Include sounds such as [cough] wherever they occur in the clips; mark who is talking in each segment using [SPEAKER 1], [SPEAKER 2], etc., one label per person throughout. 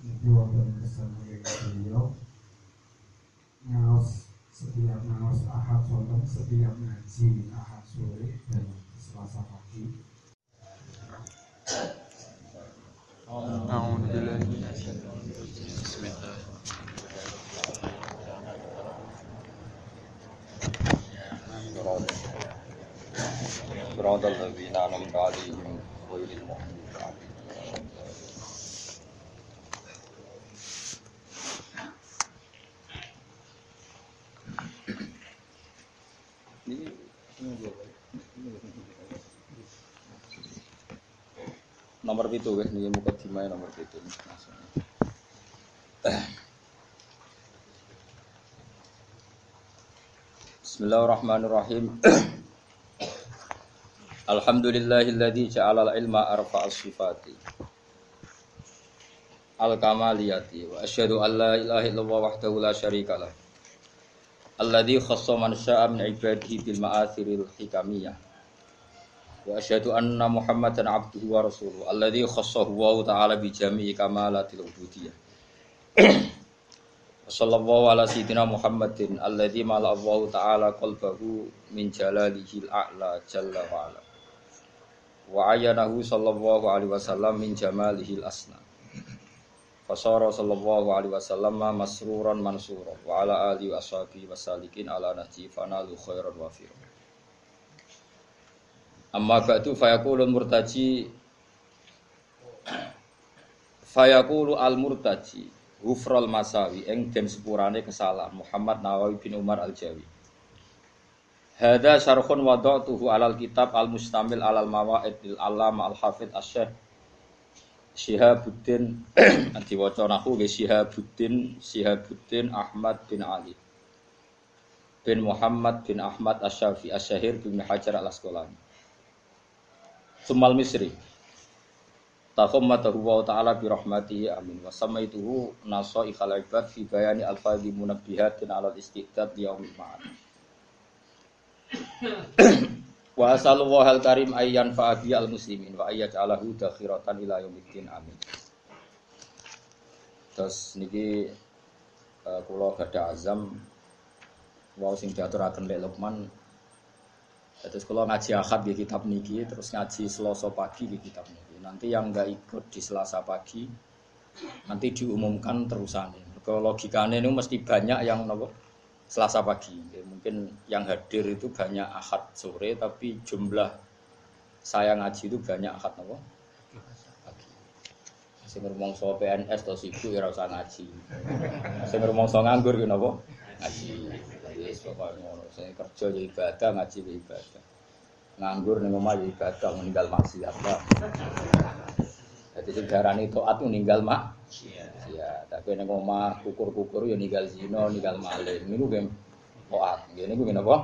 [SPEAKER 1] Jadi wonten kesan beliau ngaos setiap ngaos ahad wonten setiap ngaji ahad sore dan selasa pagi.
[SPEAKER 2] أعوذ بالله من الشيطان الرجيم بسم الله
[SPEAKER 3] صراط الذين أنعمت عليهم غير المغضوب عليهم nomor itu kan ini muka dimai nomor itu Bismillahirrahmanirrahim. [clears throat] Alhamdulillahilladzi ja'ala al-ilma arfa'as sifati. Al-kamaliyati wa asyhadu an la ilaha illallah wahdahu la syarika lah. Alladzi khassa man syaa min ibadihi bil ma'athiril hikamiyah wa asyhadu anna muhammadan abduhu wa rasuluhu alladzi khassahu wa ta'ala bi jami'i kamalatil ubudiyah. [clears throat] Sallallahu ala sayyidina Muhammadin alladzi mala Allah taala qalbahu min jalalihil a'la jalla wa ala. Wa ayanahu sallallahu alaihi wasallam min jamalihil asna fasara sallallahu alaihi wasallam masruran mansura wa ala alihi wa wasalikin ala nahji fanalu khairan wafir amma ba'du fayaqulul murtaji fayaqulu al murtaji Hufral Masawi eng den sepurane kesalahan Muhammad Nawawi bin Umar Al Jawi. Hada syarhun wada'tuhu alal kitab al mustamil alal mawaid lil alama al hafid asyih Syihabuddin diwaca [clears throat] nahu nggih Syihabuddin Syihabuddin Ahmad bin Ali bin Muhammad bin Ahmad Asy-Syafi'i Asy-Syahir bin Hajar Al-Asqalani. Sumal Misri. Takhammatahu wa ta'ala bi rahmatihi amin. Wa samaituhu nasaihal ibad fi bayani alfadhi munabbihatin ala istidad di yaumil ma'ad. Wa asallallahu al karim ayyan fa'abi al muslimin wa ayyaj'alahu dakhiratan ila yaumiddin amin. Terus niki uh, kula gadah azam. Wau sing diaturaken lek Lukman terus kalau ngaji akad di kitab niki terus ngaji selasa pagi di kitab niki. Nanti yang nggak ikut di selasa pagi nanti diumumkan terusannya kalau logikanya ini mesti banyak yang nopo? Selasa pagi. Ya, mungkin yang hadir itu banyak akad sore tapi jumlah saya ngaji itu banyak akad nopo? Pagi. Sing rumangsa PNS atau sibuk ya ora usah ngaji. Sing rumangsa nganggur ya nopo? Ngaji wis pokoke ngono. Sing kerja ya ibadah ngaji ya ibadah. Nganggur ning omah ya ibadah meninggal maksiat lah jadi sing darani taat meninggal mak ya tapi ning omah kukur-kukur ya ninggal zina ninggal maling niku ge taat. Ngene niku napa?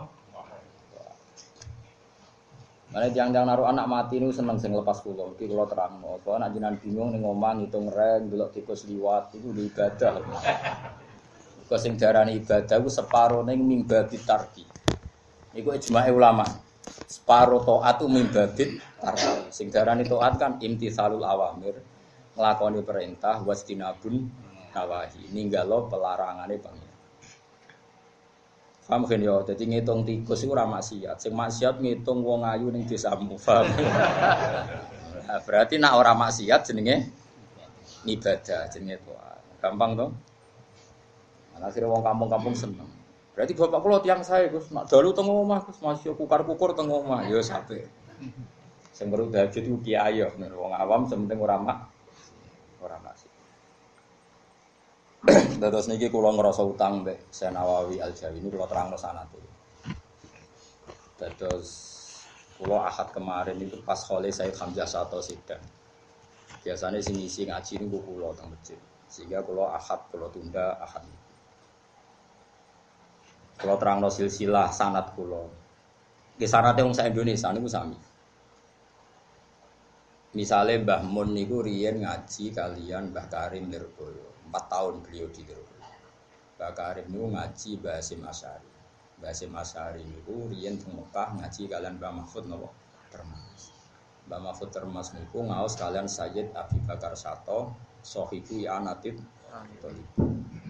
[SPEAKER 3] Mana jangan-jangan naruh anak mati ini seneng sing lepas pulau. Iki kalau terang mau, kalau nak jinan bingung nih ngomong ngitung reng, belok tikus liwat itu ibadah. Kau sing darani ibadah ku separo ning mimbabi tarki. Iku ijma'i ulama. Separo taat ku mimbabit tarki. Sing darani taat kan imtithalul awamir, nglakoni perintah wastinabun nawahi. Ninggalo pelarangane bang. Paham kan yo, dadi ngitung tikus iku ora maksiat. Sing maksiat ngitung wong ayu ning desamu, paham. Nah, berarti nak ora maksiat jenenge ibadah, jenenge taat. Gampang toh? Nah, akhirnya wong kampung-kampung seneng. Berarti bapak kula tiang saya Gus, nak dalu teng omah Gus, masih kukar-kukur teng omah. Ya sampe. Sing baru tahajud iku kiai yo, wong awam sementing ora mak ora maksiat. [clears throat] Terus niki kula ngerasa utang Syekh Nawawi Al Jawi ini kula terangno sanate. Terus kula ahad kemarin itu pas khole Said Hamzah Sato sidang. Biasanya sing isi ngaji niku kula teng masjid. Sehingga kula ahad kula tunda ahad. Kula terangno silsilah sanad kula. Nggih sanate wong sak Indonesia niku sami. Misalnya Mbah Mun niku riyen ngaji kalian Mbah Karim Nirboyo. 4 tahun beliau di Nirboyo. Mbah Karim niku ngaji Mbah Hasim Asyari. Mbah Hasim Asyari niku riyen teng Mekah ngaji kalian Mbah Mahfud napa? Termas. Mbah Mahfud Termas niku ngaos kalian Sayyid Abi Bakar Sato sahibu ya anatit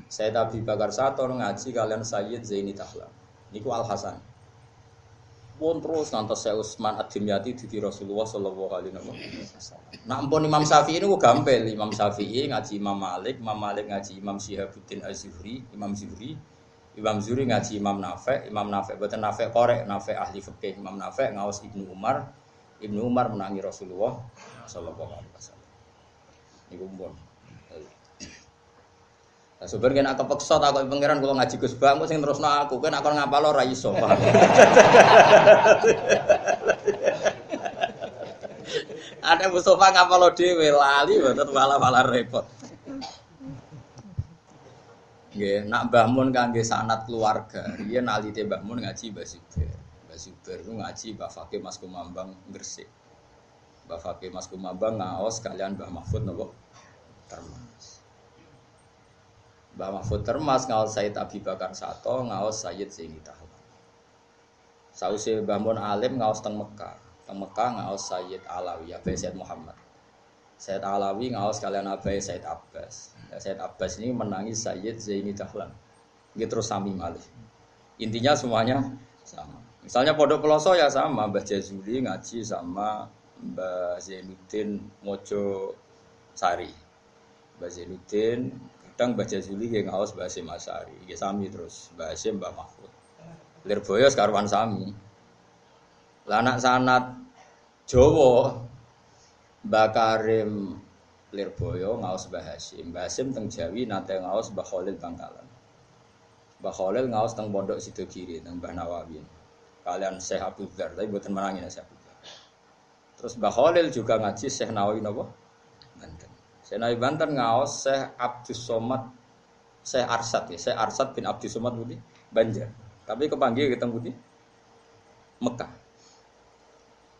[SPEAKER 3] Saya Abi Bakar Sator ngaji kalian Sayyid Zaini Tahlan. Niku Al Hasan. Pun terus ngantos saya Utsman Ad-Dimyati di Rasulullah sallallahu alaihi wasallam. Nah, ampun Imam Syafi'i ini gampil. Imam Syafi'i ngaji Imam Malik, Imam Malik ngaji Imam Syihabuddin Az-Zuhri, Imam Zuhri, Imam Zuhri ngaji Imam Nafe, Imam Nafe boten Nafe korek, Nafe ahli fikih, Imam Nafe ngawas Ibnu Umar, Ibnu Umar menangi Rasulullah sallallahu alaihi wasallam. Niku pun. Nah, sebenarnya nak kepeksa tak kok pangeran kalau ngaji Gus Bang sing terusno aku kan aku ngapal ora iso. paham? [laughs] Ada Mustafa ngapal dhewe lali mboten malah-malah repot. Nggih, nak Mbah Mun kangge sanat keluarga, riyen alite Mbah Mun ngaji Mbah Zubair. Mbah Zubair ku ngaji Mbah Fakih Mas Kumambang Gresik. Mbah Fakih Mas Kumambang ngaos kalian Mbah Mahfud napa? Termas. Mbah Mahfud Termas ngaos Said Abi Bakar Sato, ngaos Sayyid Zaini Tahlan. Sause Mbah Mun alim ngaos teng Mekah. Teng Mekah ngaos Sayyid Alawi, Abai Sayyid Muhammad. Sayyid Alawi ngaos kalian Abai Sayyid Abbas. Ya, Sayyid Abbas ini menangi Sayyid Zaini Dahlan. Gitu terus sami malih. Intinya semuanya sama. Misalnya Pondok Peloso ya sama, Mbah Jazuli ngaji sama Mbah Zainuddin Mojo Sari. Mbah Zainuddin, kadang Mbah Jazuli yang ngaos Mbah Hasim Asari. Ya sami terus, Mbah Hasim Mbah Mahfud. Lirboyo sekarwan sami. Lah anak sanat Jawa Mbah Karim Lirboyo ngaos Mbah Hasim. Mbah Hasim teng Jawi nate ngaos Mbah Khalil Bangkalan. Mbah Khalil ngaos teng Pondok Sidogiri teng Mbah Nawawi. Kalian Syekh Abu Dzar, tapi mboten menangi Syekh Abu Dzar. Terus Mbah Khalil juga ngaji Syekh Nawawi napa? Syekh Nawawi Banten ngaos Syekh Abdus Somad Syekh Arsad ya, Syekh Arsad bin Abdus Somad Budi Banjar. Tapi kepanggil ketemu Budi Mekah.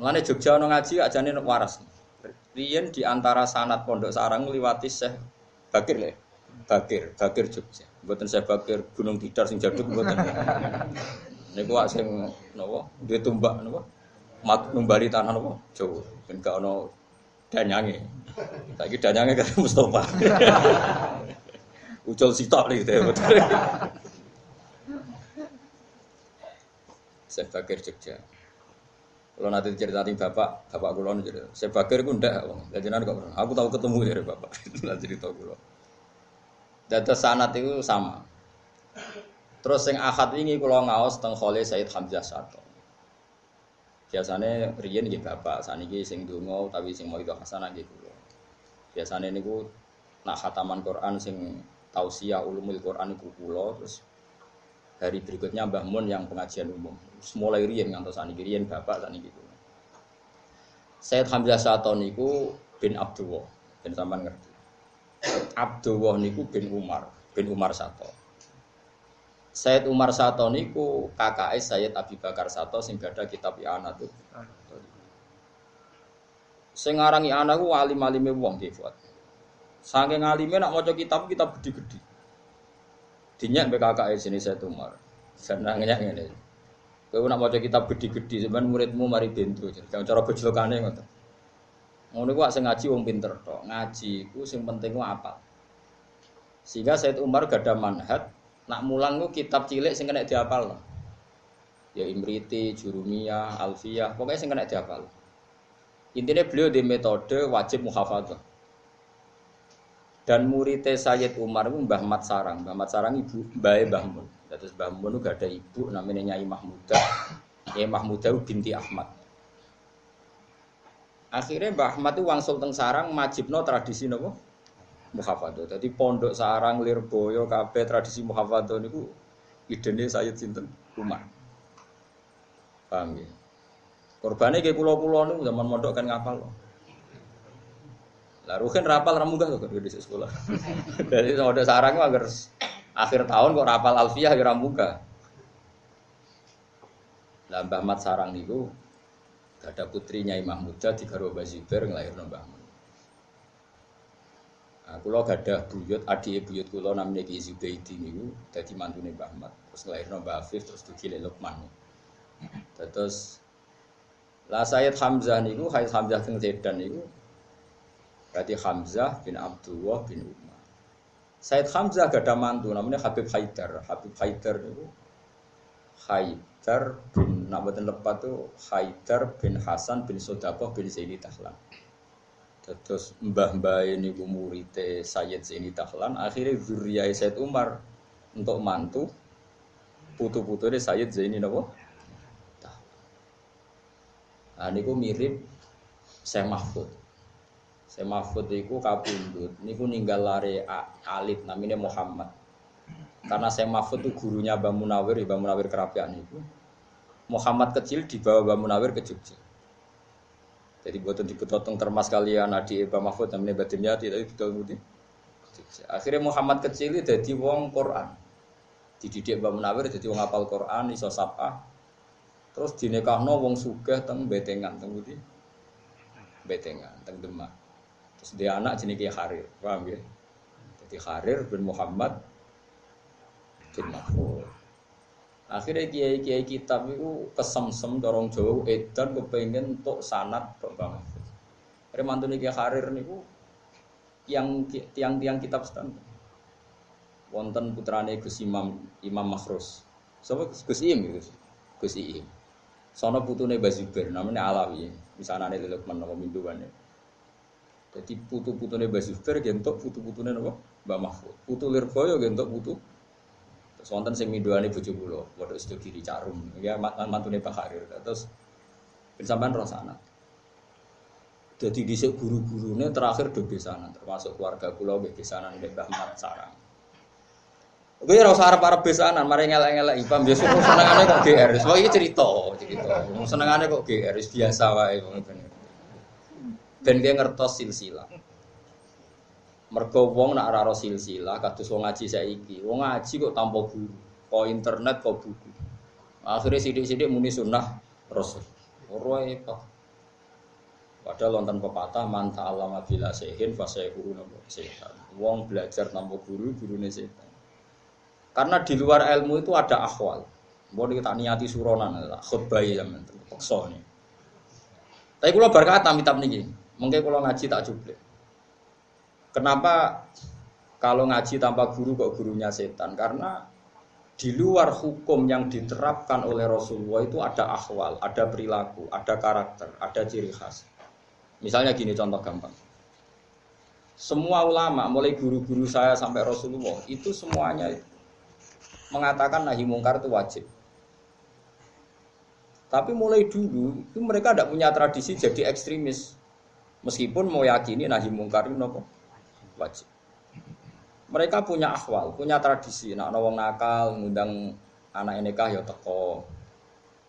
[SPEAKER 3] Mengenai Jogja ono ngaji ajane waras. Riyen di antara sanat pondok sarang ngliwati Syekh Bakir le. Bakir, Bakir Jogja. Mboten Syekh Bakir Gunung Tidar sing jaduk mboten. [laughs] Niku wak sing napa? Duwe tumbak napa? Mat numbali tanah napa? Jawa. Ben gak ono danyange. Saiki danyange karo Mustofa. [laughs] Ucul sitok nih gitu ya. [laughs] Syekh Bakir Jogja. Kalau nanti cerita nih bapak, bapak kulo nih cerita. Saya bakir gue ndak, jadi nanti kok Aku tahu ketemu dari bapak. Itu cerita kulo. Data sanat itu sama. Terus yang akad ini kulo ngaos teng Khalil Said Hamzah Sato. Biasanya riyen nggih bapak, saniki sing donga tapi sing mau itu hasanah kulo. Biasanya niku nak khataman Quran sing tausiah ulumul Quran iku kulo terus hari berikutnya Mbah Mun yang pengajian umum. Mulai riyen ngantos saniki riyen bapak saniki kulo. Said Hamzah Sato niku bin Abdullah, ben sampean ngerti. Abdullah niku bin Umar, bin Umar Sato. Said Umar Sato niku kakake Sayyid Abi Bakar Sato sing gada kitab I'ana tuh. Sing aran I'ana ku alim-alime wong nggih Fuad. Saking alime nak maca kitab kitab gede-gede. Dinyak mbek kakake sini Said Umar. Senengnya ngene. Kowe nak maca kitab gede-gede sampean muridmu mari bento. Jangan cara gojlokane ngoten. Ngono ku sing ngaji wong pinter tok. Ngaji ku sing penting ku apal. Sehingga Said Umar gada manhat nak mulang ku kitab cilik sing kena diapal. Ya Imriti, Jurumiyah, Alfiyah, pokoknya sing kena diapal. Intinya beliau di metode wajib muhafadzah. Dan muridnya Sayyid Umar itu Mbah Mat Sarang. Mbah Mat Sarang ibu Mbah Mbah Mun. Terus Mbah Mun itu gak ada ibu namanya Nyai Mahmudah. Nyai Mahmudah itu binti Ahmad. Akhirnya Mbah Ahmad itu wangsul teng sarang majibno tradisi nopo muhafadzah. Jadi pondok sarang Lirboyo kabeh tradisi muhafadzah niku idene Sayyid sinten Umar. Paham ya? Korbane kayak pulau-pulau niku zaman mondok kan ngapal. Lah ruhen rapal ra munggah kok di sekolah. [laughs] Dari ada sarang agar akhir tahun kok rapal alfiah ya ra munggah. Lah Mbah Mat Sarang niku gak ada putrinya Imam Muda di Garwa Bazibar ngelahirno Mbah Mun. Nah, kulo gak ada buyut, adik buyut kulo namanya Ki Zubaidi niku dadi mantune Mbah Mat. Terus ngelahirno Mbah Afif terus dugi Lukman. Terus lah Sayyid Hamzah niku, Sayyid Hamzah teng Sedan niku Berarti Hamzah bin Abdullah bin Umar. Said Hamzah gak ada mantu namanya Habib Haidar. Habib Haidar itu Haidar bin nak boten lepat itu Haidar bin Hasan bin Sodakoh bin Zaini Tahlan. Terus mbah-mbah ini murite Sayyid Zaini Tahlan akhirnya zuriyah Said Umar untuk mantu putu-putu ini Sayyid Zaini napa? Nah, ini mirip Syekh Mahfud. Syekh Mahfud itu kabundut. Niku ninggal lari alit namanya Muhammad. Karena Syekh Mahfud itu gurunya Mbah Munawir, Mbah Munawir kerapian itu. Muhammad kecil dibawa Mbah Munawir ke Jogja. Jadi buatan dikutotong termas kalian adik Mbah Mahfud namanya batinnya tidak itu Jogja. Akhirnya Muhammad kecil itu jadi wong Quran. Dididik Mbah Munawir jadi wong apal Quran, iso sapa, Terus dinekahno wong sugih teng Betengan teng Budi. Betengan teng Demak. Terus dia anak jenenge Harir, paham ya? Jadi Harir bin Muhammad bin Mahfud. Akhirnya kiai-kiai kitab itu kesemsem dorong jauh edan kepengen untuk sanat banget. Akhirnya mantu kiai Harir niku yang tiang-tiang kitab standar. Wonten putrane Gus Imam Imam Makhrus. Sapa Gus Im gitu. Gus Im. Sono putune Bazubir, namanya Alawi. Misalnya ada Lukman nama minduannya. Jadi putu putune Bazubir, gentok putu putune nama Mbak Mahfud. Putu Lirboyo gentok putu. Terus wonten sing minduane bojo kula, padha sedo kiri carum. Ya mantune Pak Harir. Terus ben sampean roh sana. Jadi dhisik guru-gurune terakhir do besanan, termasuk keluarga kula nggih besanan Mbak Mbah Sarang. Gue rasa arep arep besanan, mari ngelak-ngelak ipam biasa kok senengane kok GR. Wah iki cerita, cerita. Senengane kok GR biasa wae. Ben dia ngertos silsilah. Mergo wong nak ora silsilah kados wong ngaji saiki. Wong ngaji kok tanpa guru, kok internet kok buku. Akhirnya sidik-sidik muni sunnah Rasul. Ora apa. Padahal wonten pepatah man ta'allama bila sehin fa sayhuru setan. Wong belajar tanpa guru, gurune setan. Karena di luar ilmu itu ada akhwal. Mau kita niati suronan khutbah ya paksa nih. Tapi kalau berkata mitab nih, mungkin kalau ngaji tak jubli. Kenapa kalau ngaji tanpa guru kok gurunya setan? Karena di luar hukum yang diterapkan oleh Rasulullah itu ada akhwal, ada perilaku, ada karakter, ada ciri khas. Misalnya gini contoh gampang. Semua ulama, mulai guru-guru saya sampai Rasulullah, itu semuanya mengatakan nahi mungkar itu wajib. Tapi mulai dulu itu mereka tidak punya tradisi jadi ekstremis. Meskipun mau yakini nahi mungkar itu wajib. Mereka punya akhwal, punya tradisi. Nak nawang nakal, ngundang anak nikah ya teko.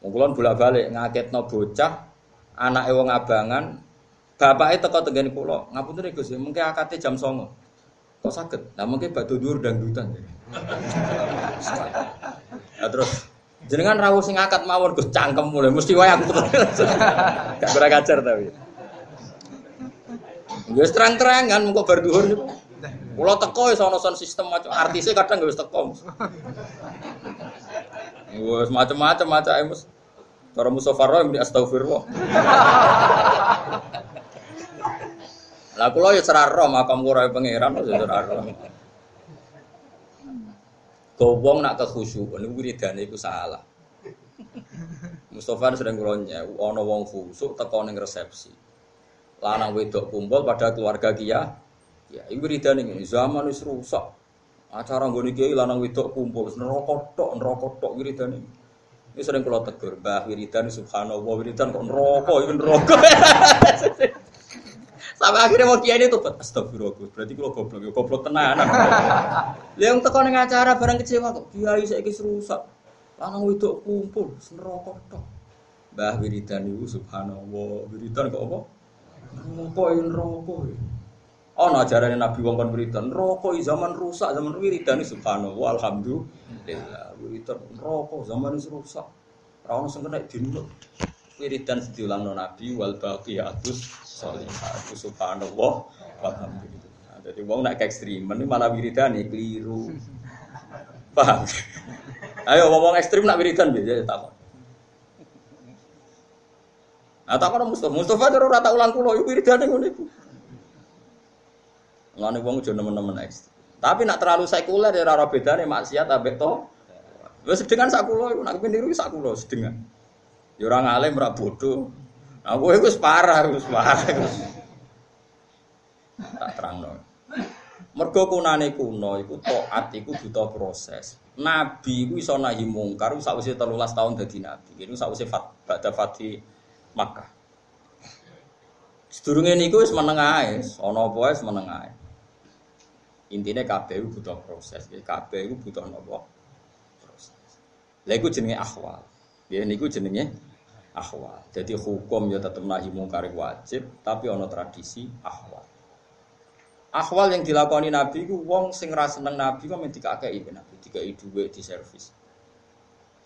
[SPEAKER 3] Mungkulon bolak-balik ngaket no bocah, anak wong abangan, bapak itu teko tenggani pulau. Ngapun tuh Gus, mungkin akatnya jam songo. Kok sakit? Nah mungkin batu dur dan dutan. Nah, [laughs] terus jenengan rawuh sing akad mawon Gus cangkem mulai mesti wae aku [laughs] Gak kurang tapi. Wis terang-terangan muga bar dhuwur niku. Kula teko wis ana sistem macam artisnya kadang wis teko. Wis macam-macam macam mus. Cara Mustafa Roy astagfirullah. Lah kula ya ora roh makam kula pangeran ya ora roh. Gowong nak kekhusyukan niku wiridane iku salah. Mustafa sering kulonya, ana wong khusuk teko ning resepsi. Lanang wedok kumpul pada keluarga kia. Ya, iku wiridane ngene, zaman wis rusak. Acara nggone kiai lanang wedok kumpul, neraka tok, neraka tok wiridane. Ini sering kula tegur, Mbah wiridan subhanallah wiridan kok neraka, iku neraka. [laughs] Sampai akhirnya mau kiai itu astagfirullah. Berarti kalau goblok, ya goblok tenanan. [laughs] Yang teko ning acara barang kecewa kok kiai saiki rusak. Lanang wedok kumpul, neraka tok. Mbah wiridan itu subhanallah, wiridan kok apa? Neraka ya neraka. Oh, nah ajaran Nabi wong kon wiridan, neraka zaman rusak, zaman wiridan subhanallah, alhamdulillah. Wiridan neraka zaman rusak. Ora ono sing kena dinut. Wiridan diulang Nabi wal baqiyatus sholihah. Subhanallah walhamdulillah. Nah, jadi wong nak ekstremen malah wiridan keliru. Paham? Ayo ngomong ekstrim nak wiridan biasa takon. Nah takon Mustafa, Mustafa terus rata ulang kulo, yuk wiridan ngono iku. Ngene wong nemen-nemen ekstrem. Tapi nak terlalu sekuler ya ora bedane maksiat ambek to. Wis sedengan sak kula iku nak niru sak sedengan. Ya ora ngalim ora. Nah, kowe wis parah, wis parah. Tak terangno. Mergo kunane kuno iku taat iku butuh proses. Nabi iku iso nahi mungkar sakwise 13 tahun dadi nabi. Iku sakwise fat badha fati Makkah. Sedurunge niku wis meneng ae, ana apa wis meneng ae. Intine kabeh butuh proses. Kabeh iku butuh napa? Proses. Lha iku jenenge akhwal. Ya niku jenenge akhwal. Jadi hukum ya tetep nahi mungkar wajib, tapi ana tradisi akhwal. Akhwal yang dilakoni Nabi ku wong sing ra seneng Nabi kok men dikakei Nabi, dikai dhuwit di servis.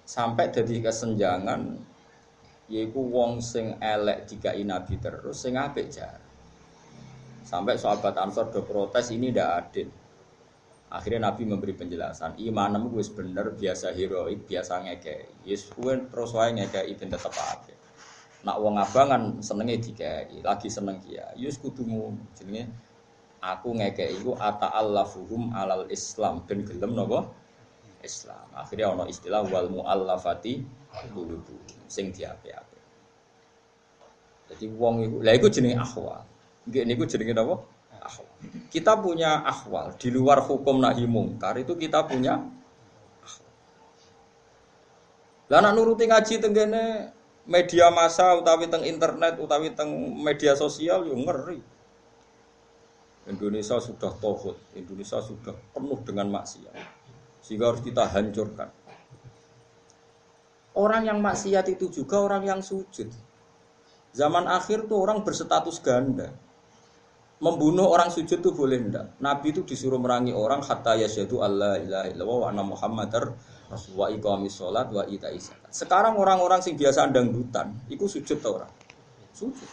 [SPEAKER 3] Sampai jadi kesenjangan yaiku wong sing elek dikai Nabi terus sing apik jar. Sampai sahabat Ansor do protes ini ndak adil. Akhirnya Nabi memberi penjelasan, imanmu wis bener, biasa heroik, biasa ngekei. Yes, kuwi terus wae ngekei ben tetep apik. Nak wong abangan senenge dikei, lagi seneng kia. Yes kudu jenenge aku ngekei iku ata'allafuhum alal Islam ben gelem napa Islam. Akhirnya ana istilah wal muallafati qulubu sing diape-ape. Jadi wong iku lha iku jenenge akhwal. Nggih niku jenenge napa? Akhwal. Kita punya akhwal di luar hukum nahi mungkar itu kita punya akhwal. Lah nak nuruti ngaji tenggene media massa utawi teng internet utawi teng media sosial yo ngeri. Indonesia sudah tohut, Indonesia sudah penuh dengan maksiat. Sehingga harus kita hancurkan. Orang yang maksiat itu juga orang yang sujud. Zaman akhir tuh orang berstatus ganda. Membunuh orang sujud tuh boleh ndak? Nabi itu disuruh merangi orang hatta yasyadu Allah ilaha illallah wa anna muhammadar wa iqamis sholat wa ita Sekarang orang-orang sing biasa dangdutan, itu sujud tau orang. Sujud.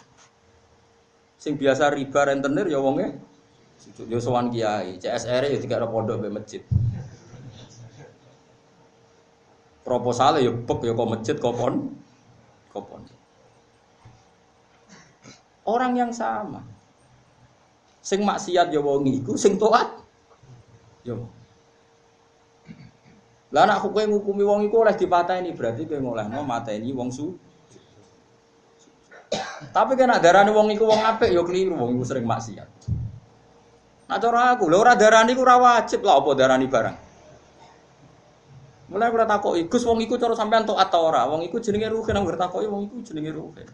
[SPEAKER 3] Sing biasa riba rentenir ya wonge Yo sowan kiai, CSR ya tiga pondok be masjid. Proposal ya bek ya kok masjid kok pon kok pon. Orang yang sama. Sing maksiat ya wong iku, sing taat yo. Lah nak kowe ngukumi wong iku oleh dipateni berarti kowe ngolehno mateni wong su. Tapi kan darane wong iku wong apik ya keliru wong iku sering maksiat. Nah cara aku, lho ora darani ku ora wajib lah apa darani barang. Mulai kula takoki, Gus wong iku cara sampean tok atau ora? Wong iku jenenge ruhe nang takoki wong iku jenenge ruhe.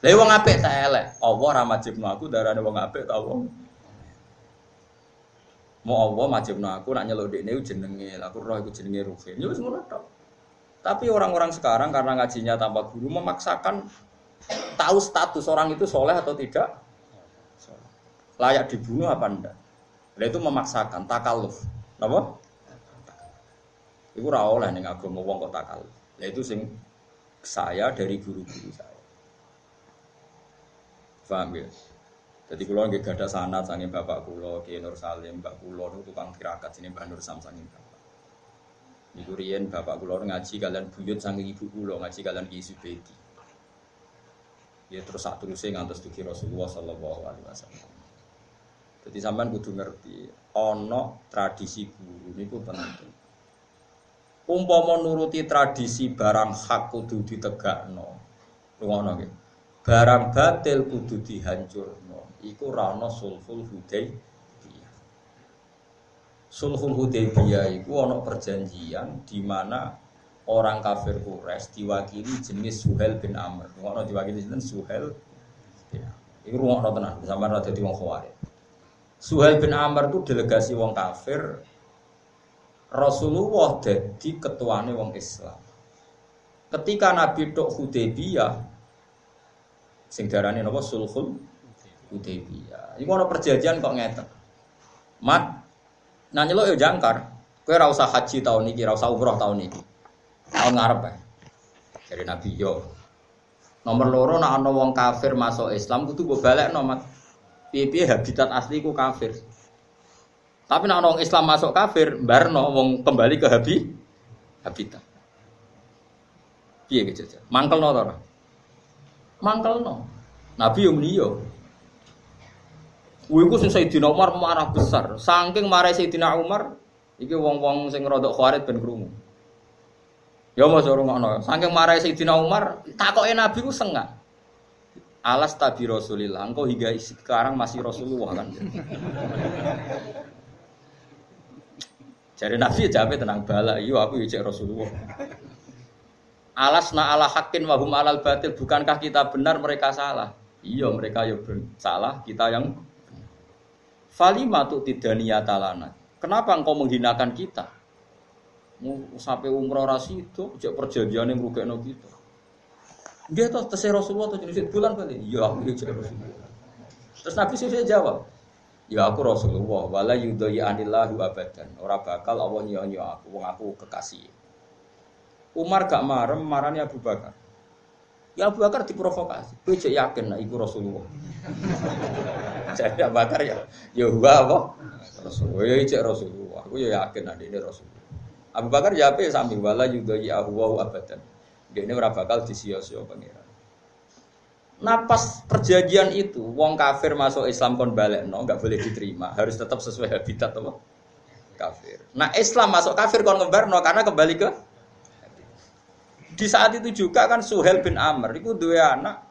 [SPEAKER 3] Lah wong apik ta elek. Allah ora majibno aku darane wong apik ta wong. Mau Allah majibno aku nak nyeluk dekne jenenge, aku roh iku jenenge ruhe. Ya wis ngono tok. Tapi orang-orang sekarang karena ngajinya tanpa guru memaksakan tahu status orang itu soleh atau tidak layak dibunuh apa enggak. Nah, itu memaksakan takaluf. Napa? Iku ora oleh ning agama wong kok takaluf. Nah, itu sing saya dari guru-guru saya. Paham ya? Jadi kulo nggih gadah sanad sange bapak kulo Ki Nur Salim, Mbak kulo niku tukang tirakat sini Mbak Nur Sam sange bapak. Niku riyen bapak kulo ngaji kalian buyut sange ibu kulo ngaji kalian Ki Subedi. Ya terus sak terusé ngantos dugi Rasulullah sallallahu alaihi wasallam. Jadi sampean kudu ngerti, ono tradisi guru niku penting. Umpama nuruti tradisi barang hak kudu ditegakno. Rungono nggih. Barang batil kudu dihancurno. Iku ra ono sulhul Hudaybiyah. Sulhul Hudaybiyah iku ono perjanjian di mana orang kafir Quraisy diwakili jenis Suhel bin Amr. Ngono diwakili jeneng Suhel. Ya. Iku rungokno tenan, sampean ra dadi wong khawarij. Suhail bin Amr itu delegasi wong kafir. Rasulullah jadi ketuane wong Islam. Ketika Nabi tok Hudaybiyah sing darane napa sulhul Hudaybiyah. Iku ana perjanjian kok ngeten. Mat nanya lo yo jangkar. Kowe ora usah haji tahun iki, ora usah umroh tahun iki. Tahun ngarep ya. Dari Nabi yo. Nomor loro nak ana wong kafir masuk Islam kudu mbok balekno, Mat. piye-piye habitat asli ku kafir. Tapi nek orang Islam masuk kafir, barno wong kembali ke habi habitat. Piye aja. Mangkel no Mangkel no. Nabi yang beliau. Wih, ku sing Sayyidina Umar marah besar. Saking marah Sayyidina Umar, iki wong-wong sing rodok khawarit ben krungu. Ya mau suruh ngono. Saking marah Sayyidina Umar, takoke Nabi ku sengak. Alas tabi Rasulillah, engkau hingga sekarang masih Rasulullah kan. Jadi Nabi ya jawab tenang bala, iya aku ya Rasulullah. Alas na ala hakin wahum alal batil, bukankah kita benar mereka salah? Iya mereka ya salah, kita yang Falima tuh tidak niatalana. Kenapa engkau menghinakan kita? sampai umroh rasi itu, cek perjanjian yang rugi kita. Dia tuh terserah Rasulullah tuh jenis bulan kali. Ya aku ya Rasulullah. Terus Nabi sih jawab, Ya aku Rasulullah, wala yudhaya anillahu abadan. Ora bakal Allah nyonya aku, wong aku kekasih. Umar gak marem, marani Abu Bakar. Ya Abu Bakar diprovokasi. Kowe cek yakin nek iku Rasulullah. [laughs] Jadi Abu Bakar ya, ya gua apa? Rasulullah. Ya cek Rasulullah. Aku ya yakin nek ini Rasulullah. Abu Bakar ya apa sambil wala yudhaya wa abadan. Dia ini ora bakal disio-sio pangeran. Nah pas perjanjian itu, wong kafir masuk Islam kon balik, no, nggak boleh diterima, harus tetap sesuai habitat apa? Kafir. Nah Islam masuk kafir kon ngebar, no, karena kembali ke di saat itu juga kan Suhel bin Amr itu dua anak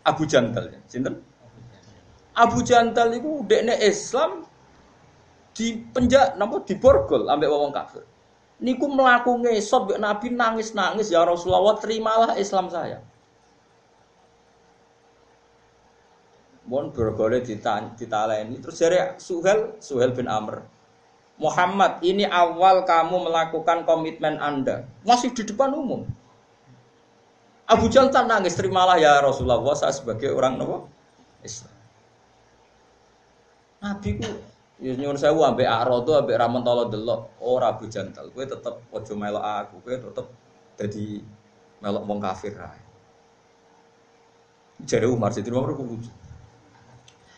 [SPEAKER 3] Abu Jantal, ya. Sinten? Abu Jantal itu dekne Islam di penjak, di borgol ambek wong kafir. Niku melaku ngesot Nabi nangis-nangis ya Rasulullah terimalah Islam saya. Mohon bergoleh ditaleni. Terus dari Suhel, Suhel bin Amr. Muhammad, ini awal kamu melakukan komitmen Anda. Masih di depan umum. Abu Jahal tak nangis, terimalah ya Rasulullah saya sebagai orang Nabi Islam. Nabi ku Ya nyuwun sewu ambek Arodo ambek Ramontolo delok ora Abu Jantal. Kowe tetep aja melok aku, kowe tetep dadi melok wong kafir ae. Jare Umar Sidin Umar.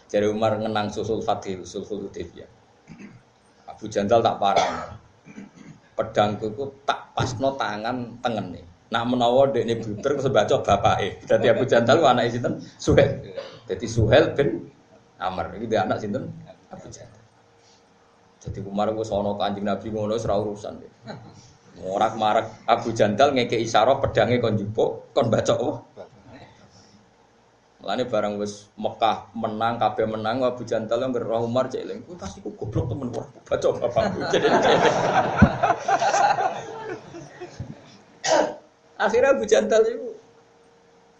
[SPEAKER 3] Jadi Umar ngenang susul Fatih, susul Hudaybiyah. Abu Jandal tak parah. Pedangku itu tak pasno tangan tengen nih. Nak menawa dek ini buter sebaca bapak eh. Jadi Abu Jandal anak sinten Suhel. Jadi Suhel bin Amr. Ini dia anak sinten Abu Jandal. Jadi Umar gue sono kanjeng Nabi ngono serau urusan deh. Morak marak Abu Jandal ngeke isyarat pedangnya kon jupuk kon baca oh. Lani barang wis Mekah menang, kabeh menang, Abu Jantal yang gerah Umar cek eling. Kuwi pasti ku goblok temen wah baca bapakku. [laughs] Akhirnya Abu Jantal itu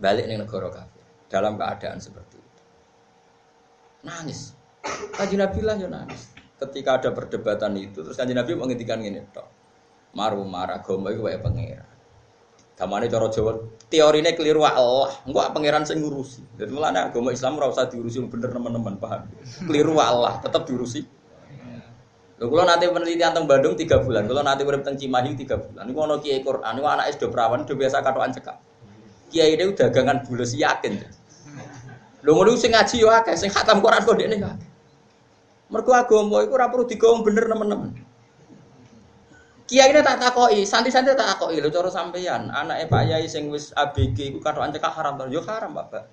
[SPEAKER 3] balik nih negara kafir dalam keadaan seperti itu. Nangis. Kaji Nabi lah ya nangis. Ketika ada perdebatan itu, terus kaji Nabi menghentikan ini, tok. Maru marah, gombal itu kayak pangeran. Kamane cara Jawa, teorine keliru Allah, engko pangeran sing ngurusi. Dadi mulane agama Islam ora usah diurusi bener teman-teman, paham? Keliru Allah, tetap diurusi. Lho kula nanti penelitian teng Bandung 3 bulan, kula nanti urip teng Cimahi 3 bulan. Niku ana kiai Quran, niku anake do prawan, do biasa katokan cekak. Kiai ini dagangan bulus yakin. Lho ngono sing ngaji yo akeh, sing khatam Quran kok dekne akeh. Mergo agama iku ora perlu digawe bener teman-teman. Kiai ini tak takoi, santri-santri tak takoi lho cara sampeyan. Anake Pak Yai sing wis ABG iku katokan cekak haram to. Yo haram, Bapak.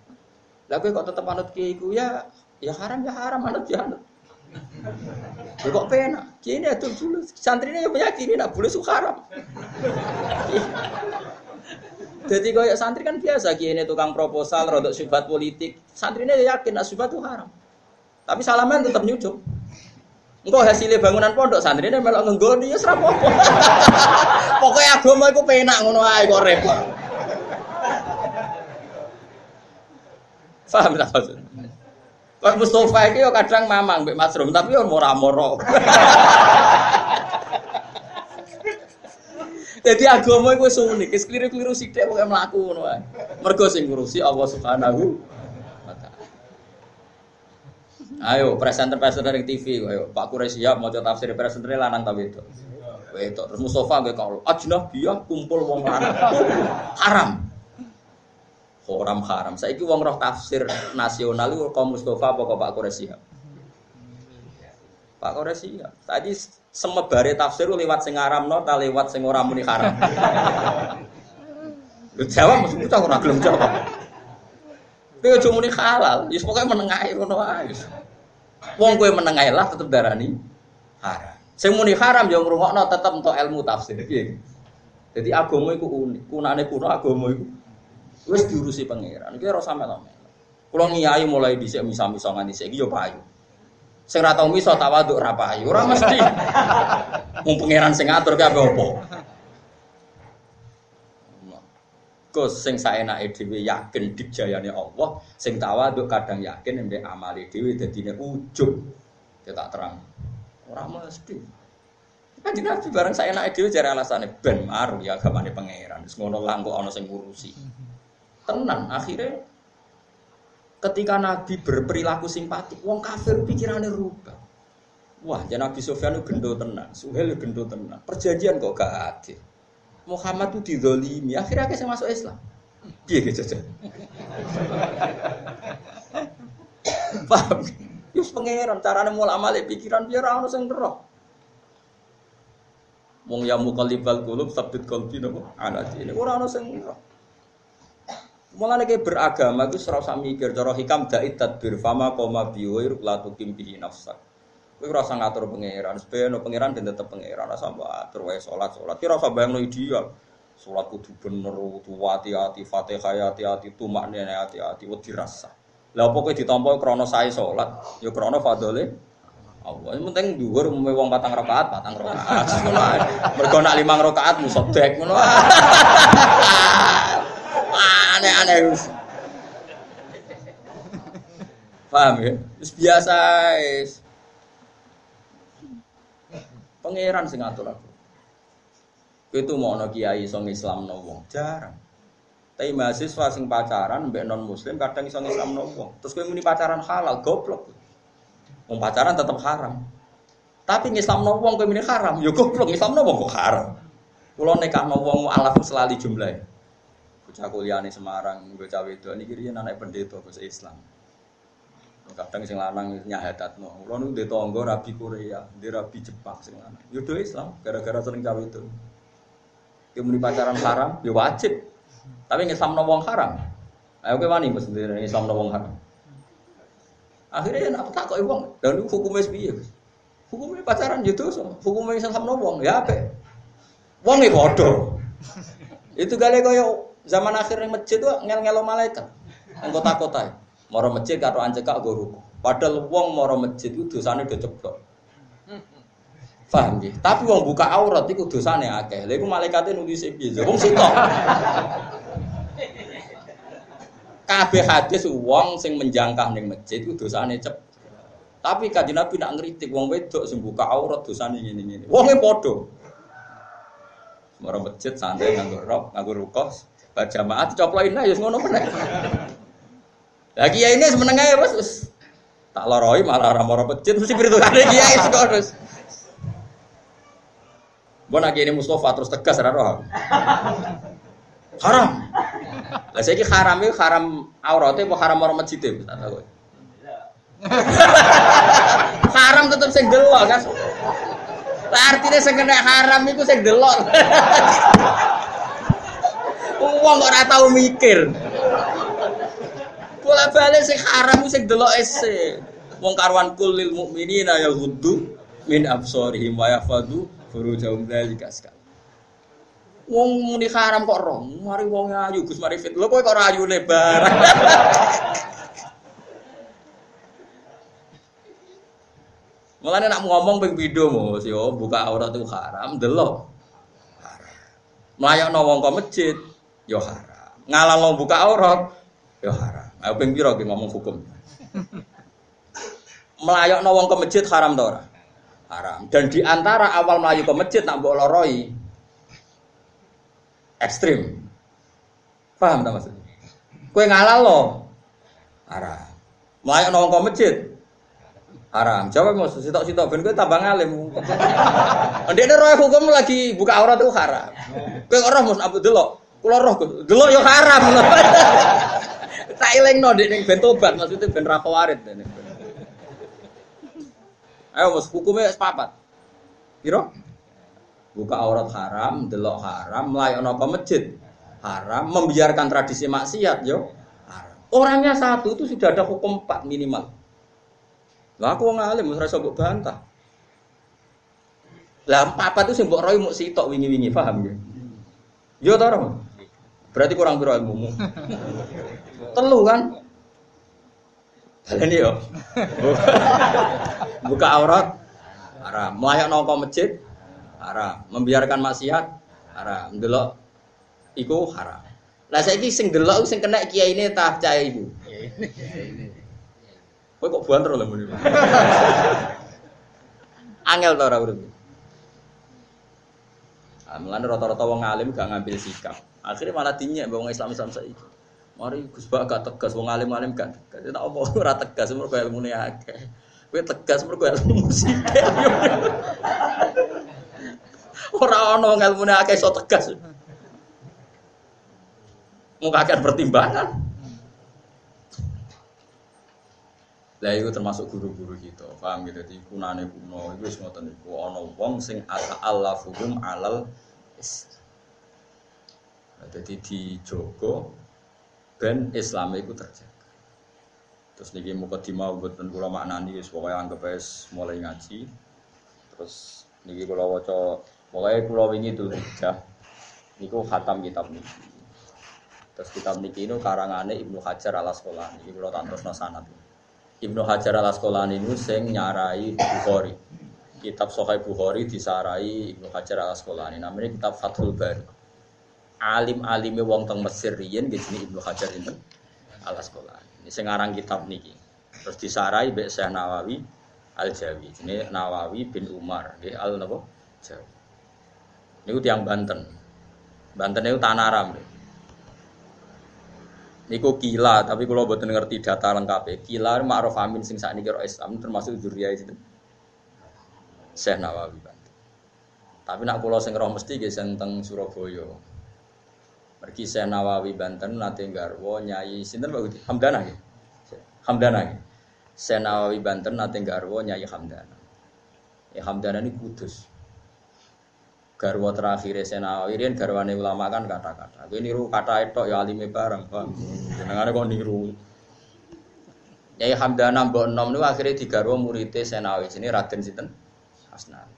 [SPEAKER 3] Lah kok tetep anut kiai ya ya haram ya haram anut ya anut. Ya kok penak. Kiai ini adul dulu. Santri ini meyakini nak boleh suka haram. Jadi kaya santri kan biasa kiai ini tukang proposal, rodok syubhat politik. Santri ini yakin nak syubhat itu haram. Tapi salaman tetap nyucuk. Engkau hasilnya bangunan pondok santri ini melok ngenggoni ya serap apa. [laughs] Pokoknya agama itu penak ngono ae kok repot. Paham tak maksud? Kok Mustafa iki yo kadang mamang mbek Mas Rum tapi yo mora-moro. [laughs] Jadi agama itu unik, keliru-keliru sithik pokoke mlaku ngono ae. Mergo sing ngurusi Allah Subhanahu Ayo presenter-presenter di TV, ayo Pak Kure siap mau tafsir presenter lanang tapi itu. Itu terus Mustafa gue kalau dia kumpul wong lanang haram. Haram haram. Saya wong roh tafsir nasional itu kaum Mustafa apa Pak Kure siap? Pak Kure siap. Tadi semebare tafsir lewat sing haram no, tak lewat sing ora muni haram. Lu jawab mesti kita ora gelem jawab. Kowe aja muni halal, ya pokoke menengahi ngono. Wong kowe menengae lah tetep darani haram. Sing muni haram yo ngrungokno tetep entuk ilmu tafsir. Piye? Jadi agama iku unik, kunane kuno agama iku wis diurusi pangeran. Iki ora sampe lho. Kulo ngiyai mulai dhisik misa-misa nganti saiki yo payu. Sing ora tau misa ora payu, ora mesti. [laughs] Wong pangeran sing ngatur ki apa Gus sing saenake dhewe yakin dijayane Allah, sing tawaduk kadang yakin mbek amale dhewe dadine ujug. Ya tak terang. Ora mesti. Kan Nabi bareng saya naik dhewe jare alasane ben maru ya agamane pangeran. Wis ngono lah kok ana sing ngurusi. Tenan akhirnya ketika Nabi berperilaku simpatik, wong kafir pikirannya rubah. Wah, ya Nabi Sufyan itu gendo tenan, Suhel gendo tenan. Perjanjian kok gak adil. Muhammad itu didolimi, akhirnya saya masuk Islam. Piye gitu aja. Paham? Yus pangeran carane mulak malik pikiran biar ono sing roh. Wong ya muqallibal qulub sabit qalbi napa ala dini. Ora ono sing roh. Mulane kayak beragama itu serau usah mikir cara hikam dait tadbir fama koma biwir la tukim bihi nafsak. Kowe ora usah ngatur pangeran, sebeno pangeran ben tetep pangeran ora sampe atur wae salat salat. Ki ora usah bayangno ideal. Salat kudu bener, kudu hati-hati, Fatihah hati-hati, tumak nene hati-hati, wedi rasa. Lah apa kowe ditampa krana sae salat, ya krana fadhole Allah. Yang penting dhuwur umume wong patang rakaat. [laughs] Ngono ae. Mergo nak limang rakaat musodek ngono. [laughs] Aneh-aneh. Paham ya? Wis biasa. Pangeran sing ngatur aku. Itu mau ono kiai iso Islam wong, jarang. Tapi mahasiswa sing pacaran mbek non muslim kadang iso Islam wong. Terus kowe muni pacaran halal, goblok. Wong pacaran tetap haram. Tapi Islam wong kowe muni haram, ya goblok Islam wong kok haram. Kulo nekahno wong alaf selali jumlahe. Bocah kuliah Semarang, bocah wedok niki riyen anak pendeta bahasa Islam. Kadang sing lanang nyahadatno. Kulo nu ndek rabi Korea, ndek rabi Jepang sing lanang. Yo do Islam gara-gara sering cawe itu. Ki muni pacaran haram, yo wajib. Tapi Islam wong haram. Ayo kowe wani ndek Islam wong haram. Akhirnya nak tak kok wong, dan hukumnya piye? Hukumnya pacaran yo dosa, hukumnya Islam wong ya apa? Wong e padha. Itu kali kaya zaman akhir ning masjid tuh ngel-ngelo malaikat. Anggota-kota. Moro masjid karo ancekak go ruku. Padahal wong moro masjid itu dosane do ceblok. Paham nggih? Tapi wong buka aurat iku dosane akeh. Lha iku malaikate nulis piye? Wong sitok. Kabeh hadis wong sing menjangkah ning masjid iku dosane cep. Tapi kanjeng Nabi nak ngritik wong wedok sing buka aurat dosane ngene-ngene. Wonge padha. Moro masjid santai nganggo rok, nganggo rukoh, berjamaah dicoplokin ae ngono meneh. Lah kiai ini semeneng ae wis tak loroi malah ora moro masjid mesti pirtukane kiai [laughs] terus. Mbok nak ini Mustafa terus tegas ora roh. Haram. Lah saiki haram iki haram aurate apa haram moro masjid e tak tahu. [laughs] haram tetep sing delok kan. Lah artine sing kena haram iku sing delok. [laughs] Wong kok ora tau mikir. Bola balik sing haram sing delok ese. Wong karuan kulil mukminina ya ghuddu min absarihim wa yafadu furujahum dzalika sekali. Wong muni haram kok roh, mari wong ayu Gus mari fit. Lho kowe kok ora ayu lebar. Mulane nak ngomong ping pindho Mas yo buka aurat itu haram, delok. Haram. Mlayakno wong kok masjid yo haram. Ngalang buka aurat yo haram. Ayo ping pira ngomong hukum. Melayakno wong ke masjid haram ta ora? Haram. Dan di antara awal melayu ke masjid nak mbok loroi ekstrim. Paham tak maksudnya? Kue ngalal lo haram. Melayakno wong ke masjid haram. Jawab mas, sitok sitok ben kowe tambah ngalim. [laughs] Ndek roh hukum lagi buka aurat itu haram. Kowe ora mus abu delok. Kula roh delok yo haram. [laughs] tak elingno ndek ning ben tobat maksudnya ben ra kawarit. Ayo mas hukumnya sepapat. Piro? Buka aurat haram, delok haram, melayani ke masjid haram, membiarkan tradisi maksiat yo haram. Orangnya satu itu sudah ada hukum empat minimal. Lah aku ora iso mbok bantah. Lah apa tuh sing mbok roy muk sitok wingi-wingi, paham ya? Yo ta? Berarti kurang piro ilmumu. Telu kan? Baleni yo. [laughs] Buka aurat haram. Melayak nongko masjid haram. Membiarkan maksiat haram. Ndelok iku haram. Lah saiki sing delok sing kena kiai ini tak cah ibu. Kowe kok banter lho muni. [laughs] Angel ta ora urip. Ah, mulane rata-rata wong alim gak ngambil sikap. Akhirnya malah dinyek wong Islam-Islam saiki. Mari Gus Bak gak tegas, wong alim-alim gak tegas. Tak apa [laughs] ora tegas mergo ilmune akeh. Kowe tegas mergo ilmu sithik. [laughs] Ora ana wong ilmune akeh iso tegas. Muka akan pertimbangan. Lah itu termasuk guru-guru kita, paham gitu? Jadi kunane kuno, itu wis ngoten iku wong sing ata'allafuhum alal jadi dijogo ben Islam itu terjaga. Terus niki muka dimau mboten kula maknani wis pokoke anggap wis mulai ngaji. Terus niki kula waca pokoke kula wingi dulu hijjah. Niku khatam kitab niki. Terus kitab niki ini karangane Ibnu Hajar al Asqalani. Iki kula tak terusno. Ibnu Hajar al Asqalani ini sing nyarai Bukhari. Kitab Sahih Bukhari disarai Ibnu Hajar al Asqalani. Namanya kitab Fathul Bari. Alim-alime wong teng Mesir riyen nggih jenenge Ibnu Hajar itu al Asqalani. Ini sing aran kitab niki. Terus disarai mbek Syekh Nawawi Al Jawi. Jenenge Nawawi bin Umar nggih Al napa? Jawi. Niku tiang Banten. Banten itu Tanaram. Nggih. Niku kila, tapi kalau buat ngerti data lengkap Kila ma'ruf amin sing saat ini kira Islam termasuk zuriyah itu. Syekh Nawawi Banten. Tapi nak pulau sing roh mesti ge teng Surabaya. Pergi Syekh Nawawi Banten nate garwa Nyai sinten Pak Budi? Hamdana nggih. Hamdana nggih. Syekh Nawawi Banten nate garwa Nyai Hamdana. Ya Hamdana ini kudus garwa terakhir Senawi riyen garwane ulama kan kata-kata. Kowe niru kata itu ya alime bareng, Pak. Jenengane kok niru. Yai Hamdana mbok enom niku akhire digarwa muridé Senawi jenenge Raden sinten? Asnawi.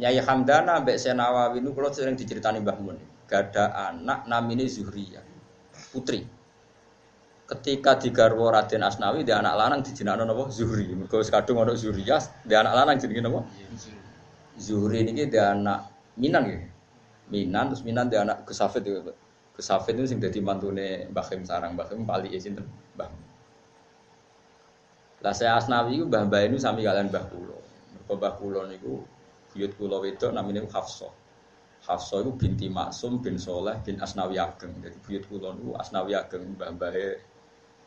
[SPEAKER 3] Nyai Hamdana mbek Senawawi niku kula sering diceritani Mbah Mun. Gada anak namine Zuhriyah. Putri. Ketika digarwa Raden Asnawi dia anak lanang dijenakno napa? Zuhri. Mergo kadung ana Zuhriyah, dia anak lanang jenenge napa? Zuhri ini dia anak Minan ya. Minan terus Minan dia anak Gesafet itu. Gesafet itu sing dadi mantune Mbah sarang Mbah pali ya sinten? Lah saya Asnawi itu Mbah Mbah ini sami kalian Mbah Kulo. Mergo Mbah Kulo niku buyut kula wedok namine Hafsah. Hafsah itu binti Maksum bin Soleh bin Asnawi Ageng. Jadi buyut kula niku Asnawi Ageng Mbah Mbahe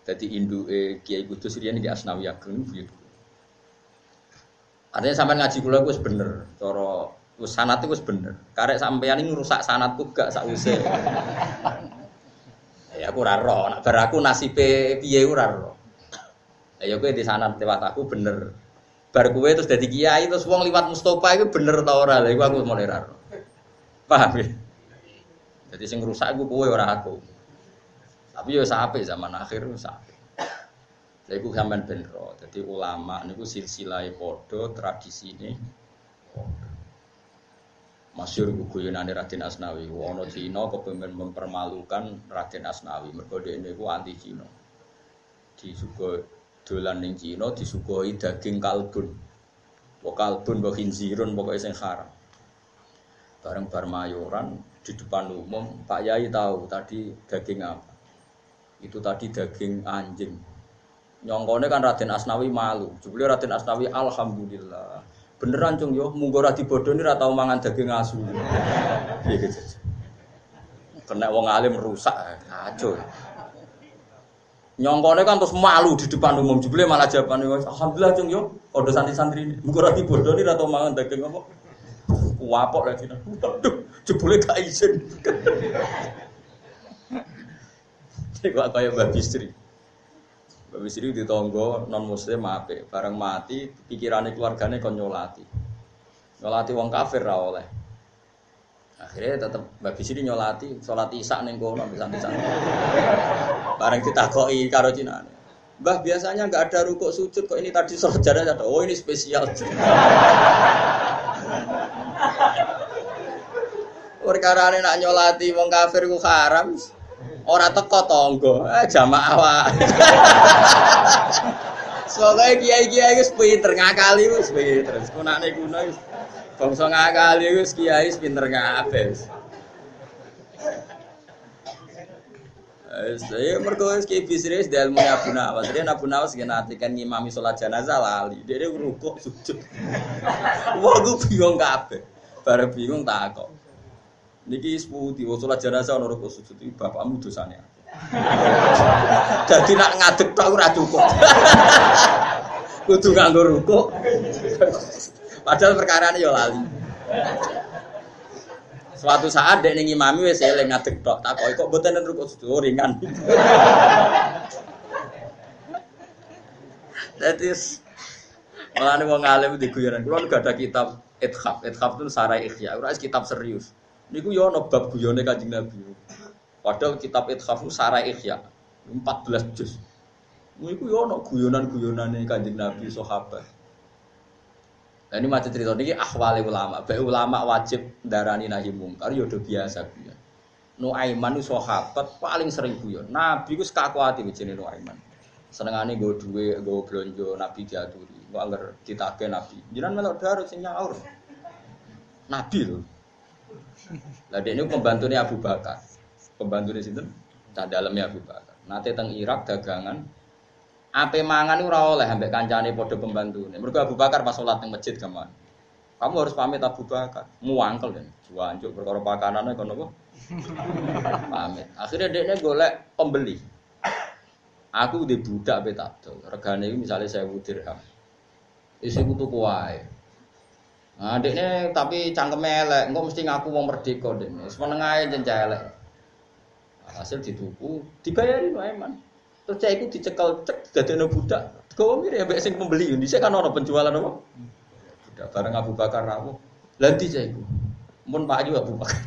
[SPEAKER 3] dadi induke Kiai Kudus riyen iki Asnawi Ageng buyut Artinya sampai ngaji kula wis bener cara Wis sanat itu bener. Karek sampean ini rusak sanatku gak sause. [laughs] ya aku ora roh, nak bar aku nasibe piye ora roh. Ya kowe di sanat lewat aku bener. Bar kowe terus dadi kiai terus wong liwat Mustofa itu bener ta ora? Lha iku aku mulai ora roh. Paham ya? Jadi sing rusak iku kowe ora aku. Tapi yo sampai zaman akhir sampai. Lha iku sampean ben roh. Dadi ulama niku silsilah padha tradisine padha. Masyur guyonane Raden Asnawi. Ono Cina kepengen mempermalukan Raden Asnawi. Mergo ini ku anti Cina. Disugo dolan ning Cina disuguhi daging kalbun. Pok kalbun pok khinzirun pokoke sing haram. Bareng bar mayoran di depan umum Pak Yai tahu tadi daging apa. Itu tadi daging anjing. Nyongkone kan Raden Asnawi malu. Jebule Raden Asnawi alhamdulillah. Beneran cung yo. Munggo ra dibodoni ra tau mangan daging asu. Piye gitu kena wong alim rusak kacau nyongkone kan terus malu di depan umum. Jebule malah jawabane alhamdulillah cung yo. Padha santri-santri munggo ra dibodoni ra tau mangan daging apa wapok lagi waduh jebule gak izin Kok kayak Mbak Bistri. Mbak Bisri di tonggo non muslim ape, bareng mati pikirannya keluarganya kon nyolati, nyolati wong kafir ra oleh. Akhirnya tetap Mbak Bisri nyolati, sholat isak neng kono bisa bisa. Bareng ditakoki karo Cina. Mbah biasanya nggak ada rukuk sujud kok ini tadi sholat jenazah. Oh ini spesial. Perkara ini nak nyolati wong kafir ku haram. Ora teko tonggo, eh jamaah wae. [laughs] Soalnya kiai-kiai wis pinter ngakali wis pinter. Kunane kuno wis bangsa ngakali wis kiai wis pinter kabeh. Wis ya mergo wis ki bisnis dalem Abu Nawas. Dia Abu Nawas gen kan ngimami salat jenazah lali. Dia rukuk sujud. [laughs] Wah gue bingung kabeh. Bare bingung takok. Niki seputi, wong salat jenazah ono rukuk sujud iki bapakmu dosane. [laughs] Jadi nak ngadeg tok ora cukup. [laughs] Kudu nganggo rukuk. [laughs] Padahal perkara ini ya lali. Suatu saat dek ning imami wis eling ngadeg tok, takoki kok mboten rukuk sujud oh, ringan. Dadi Mulane wong alim di guyonan. Kulo gak ada kitab Ithaf. Ithaf itu sarai ikhya. Ora kitab serius. Niku yo ono bab guyone Kanjeng Nabi. Padahal kitab Ithaf itu sarai ikhya. 14 juz. Niku yo ono guyonan-guyonane Kanjeng Nabi sahabat. Nah, ini macam cerita ini ahwali ulama. Baik ulama wajib darani nahi mungkar, yodo biasa guyon. Nuaiman itu sahabat paling sering guyon. Nabi itu sekakuati begini Nuaiman. Senengane gue duwe, gue belanja Nabi diaturi. Gue anggar ditake Nabi. Jangan melok darut sing nyaur. Nabi loh. Lah dia ini pembantunya Abu Bakar. Pembantunya situ, tak dalamnya Abu Bakar. Nanti teng Irak dagangan, Ape mangan ora oleh ambek kancane padha pembantune. Mergo Abu Bakar pas salat ning masjid gaman. Kamu harus pamit Abu Bakar. Muangkel kan. Juanjuk perkara pakanane kono apa? pamit. Akhirnya dekne golek pembeli. Aku di budak pe tak dol. Regane iki misale 1000 dirham. Isi ku tuku wae. Nah, dekne tapi cangkeme elek, engko mesti ngaku wong merdeka dekne. Wis meneng ae elek. Hasil dituku, dibayari wae man. Terus cah itu dicekel cek dadekno budak. Kau mirip ya sing pembeli. Dhisik kan orang penjualan apa? Budak bareng Abu Bakar rawuh. Lanti cah iku. Mun Pak Ayu Abu Bakar.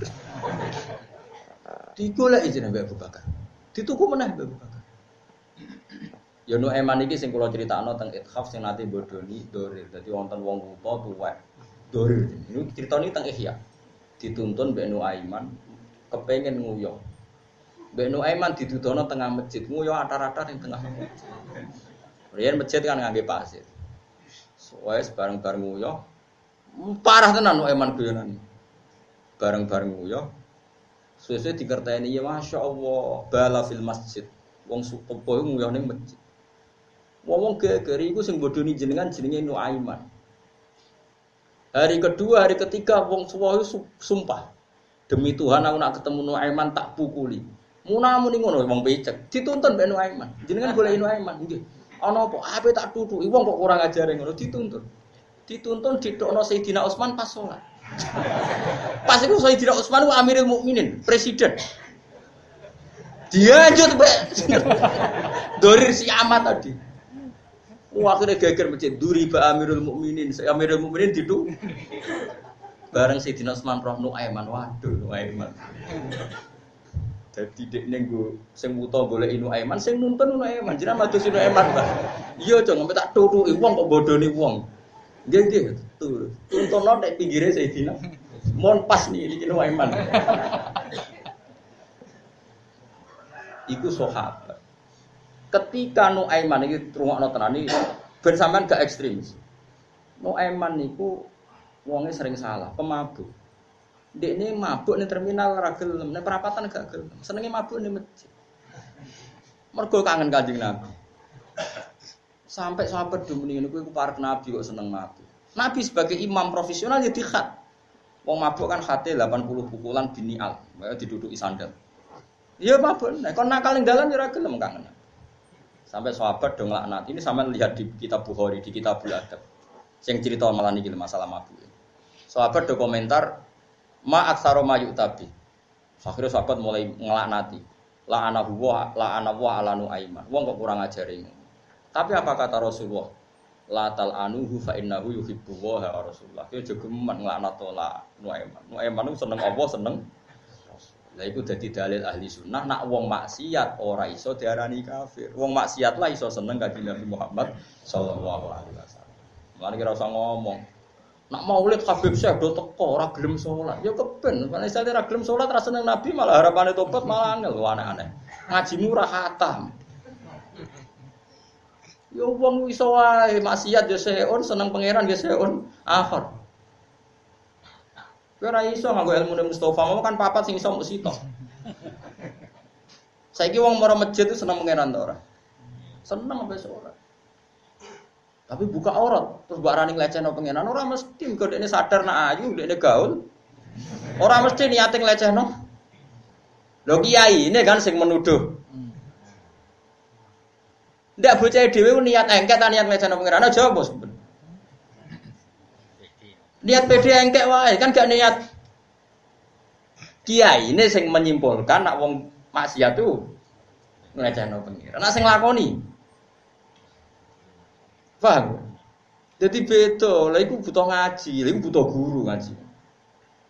[SPEAKER 3] Digolek izin mbek Abu Bakar. Dituku meneh mbek Abu Bakar. Ya nu eman iki sing kula critakno teng Ithaf sing nate bodoni dorir. Dadi wonten wong buta tuwek. Dorir. Ini ceritane teng Ihya. Dituntun mbek Nu Aiman kepengen nguyah. Mbak Nuaiman didudono tengah masjid, nguyo atar-atar yang tengah masjid. Rian masjid kan ngangge pasir. Soalnya bareng-bareng nguyo, parah tenan Nuaiman guyonan. Bareng-bareng nguyo, sesuai dikertaini ya masya Allah, bala fil masjid. Wong supopo nguyo ning masjid. Ngomong gegeri iku sing bodoni jenengan jenenge Nuaiman. Hari kedua, hari ketiga, wong suwo sumpah. Demi Tuhan aku nak ketemu Nuaiman tak pukuli. Muna muni ngono wong becek, dituntun mbek Nuaiman. Jenengan golek Nuaiman, nggih. Ana apa? Ape tak tutuki wong kok kurang ajare ngono dituntun. Dituntun ditokno Sayyidina Utsman pas salat. [laughs] pas itu Sayyidina Utsman ku Amirul Mukminin, presiden. Dianjut mbek [laughs] Dorir si amat tadi. Wah, akhirnya geger masjid duri ba Amirul Mukminin, Amirul Mukminin didu. Bareng Sayyidina Utsman roh Nuaiman, waduh Nuaiman. Jadi dek nenggu sing buta boleh inu eman, sing nuntun jinak madu inu eman mbak. Iya cong, sampai tak turu wong kok. Dia dia tuh tuntun lo dek pinggirnya saya dina. Mohon pas nih ini inu eman. Iku sahabat. Ketika nu eman ini rumah no tenan ini bersamaan gak ekstremis. Nu eman niku wongnya sering salah, pemabuk. Ini mabuk nih terminal ragil, nih perapatan gak gelem. Senengnya mabuk nih masjid. Mergo kangen kanjeng Nabi. Sampai sahabat dulu ini, aku para Nabi kok seneng mabuk. Nabi sebagai imam profesional ya dikhat. Wong mabuk kan hati 80 pukulan binial, ya diduduki sandal. Iya mabuk, nah kon nakal ning dalan ya ora gelem kangen. Sampai sahabat dong laknat. Ini sama lihat di kitab Bukhari, di kitab Adab. Yang cerita malah nih masalah mabuk. Sahabat do komentar, ma aksaro mayu tabi. Akhirnya sahabat mulai ngelaknati. La ana huwa, la ana wa alanu aiman. Wong kok kurang ajarin. Tapi apa kata Rasulullah? La tal anuhu fa innahu yuhibbu wa Rasulullah. Yo jogeman nglaknat la. Nuaiman itu seneng Allah, seneng Lah iku dadi dalil ahli sunnah nak wong maksiat ora iso diarani kafir. Wong maksiat lah iso seneng kanjeng Nabi Muhammad sallallahu alaihi wasallam. Mulane kira usah ngomong. Nak maulid Habib Syekh do teko ora gelem salat. Ya keben, nek isale ora gelem salat ra seneng Nabi malah harapane tobat malah angel aneh-aneh. Ngajimu ora khatam. Ya wong iso wae maksiat ya seon seneng pangeran ya seon akhir. Kowe ora iso nganggo ilmu Mustafa, mau kan papat sing iso mbok sitok. Saiki wong mara masjid itu seneng pangeran ta ora? Seneng sampai ora. Tapi buka aurat terus mbak rani nglecehno pangeran ora mesti kok dekne sadar nak ayu, dekne gaul. Ora mesti niate nglecehno. Lho kiai ini kan sing menuduh. Ndak bocah dhewe niat engket niat nglecehno pangeran aja bos. Niat PD engkek wae kan gak niat kiai ini sing menyimpulkan nak wong maksiat tuh ngelecehno pengiran. Nak sing lakoni. Paham? Jadi beda, lah iku butuh ngaji, iku butuh guru ngaji.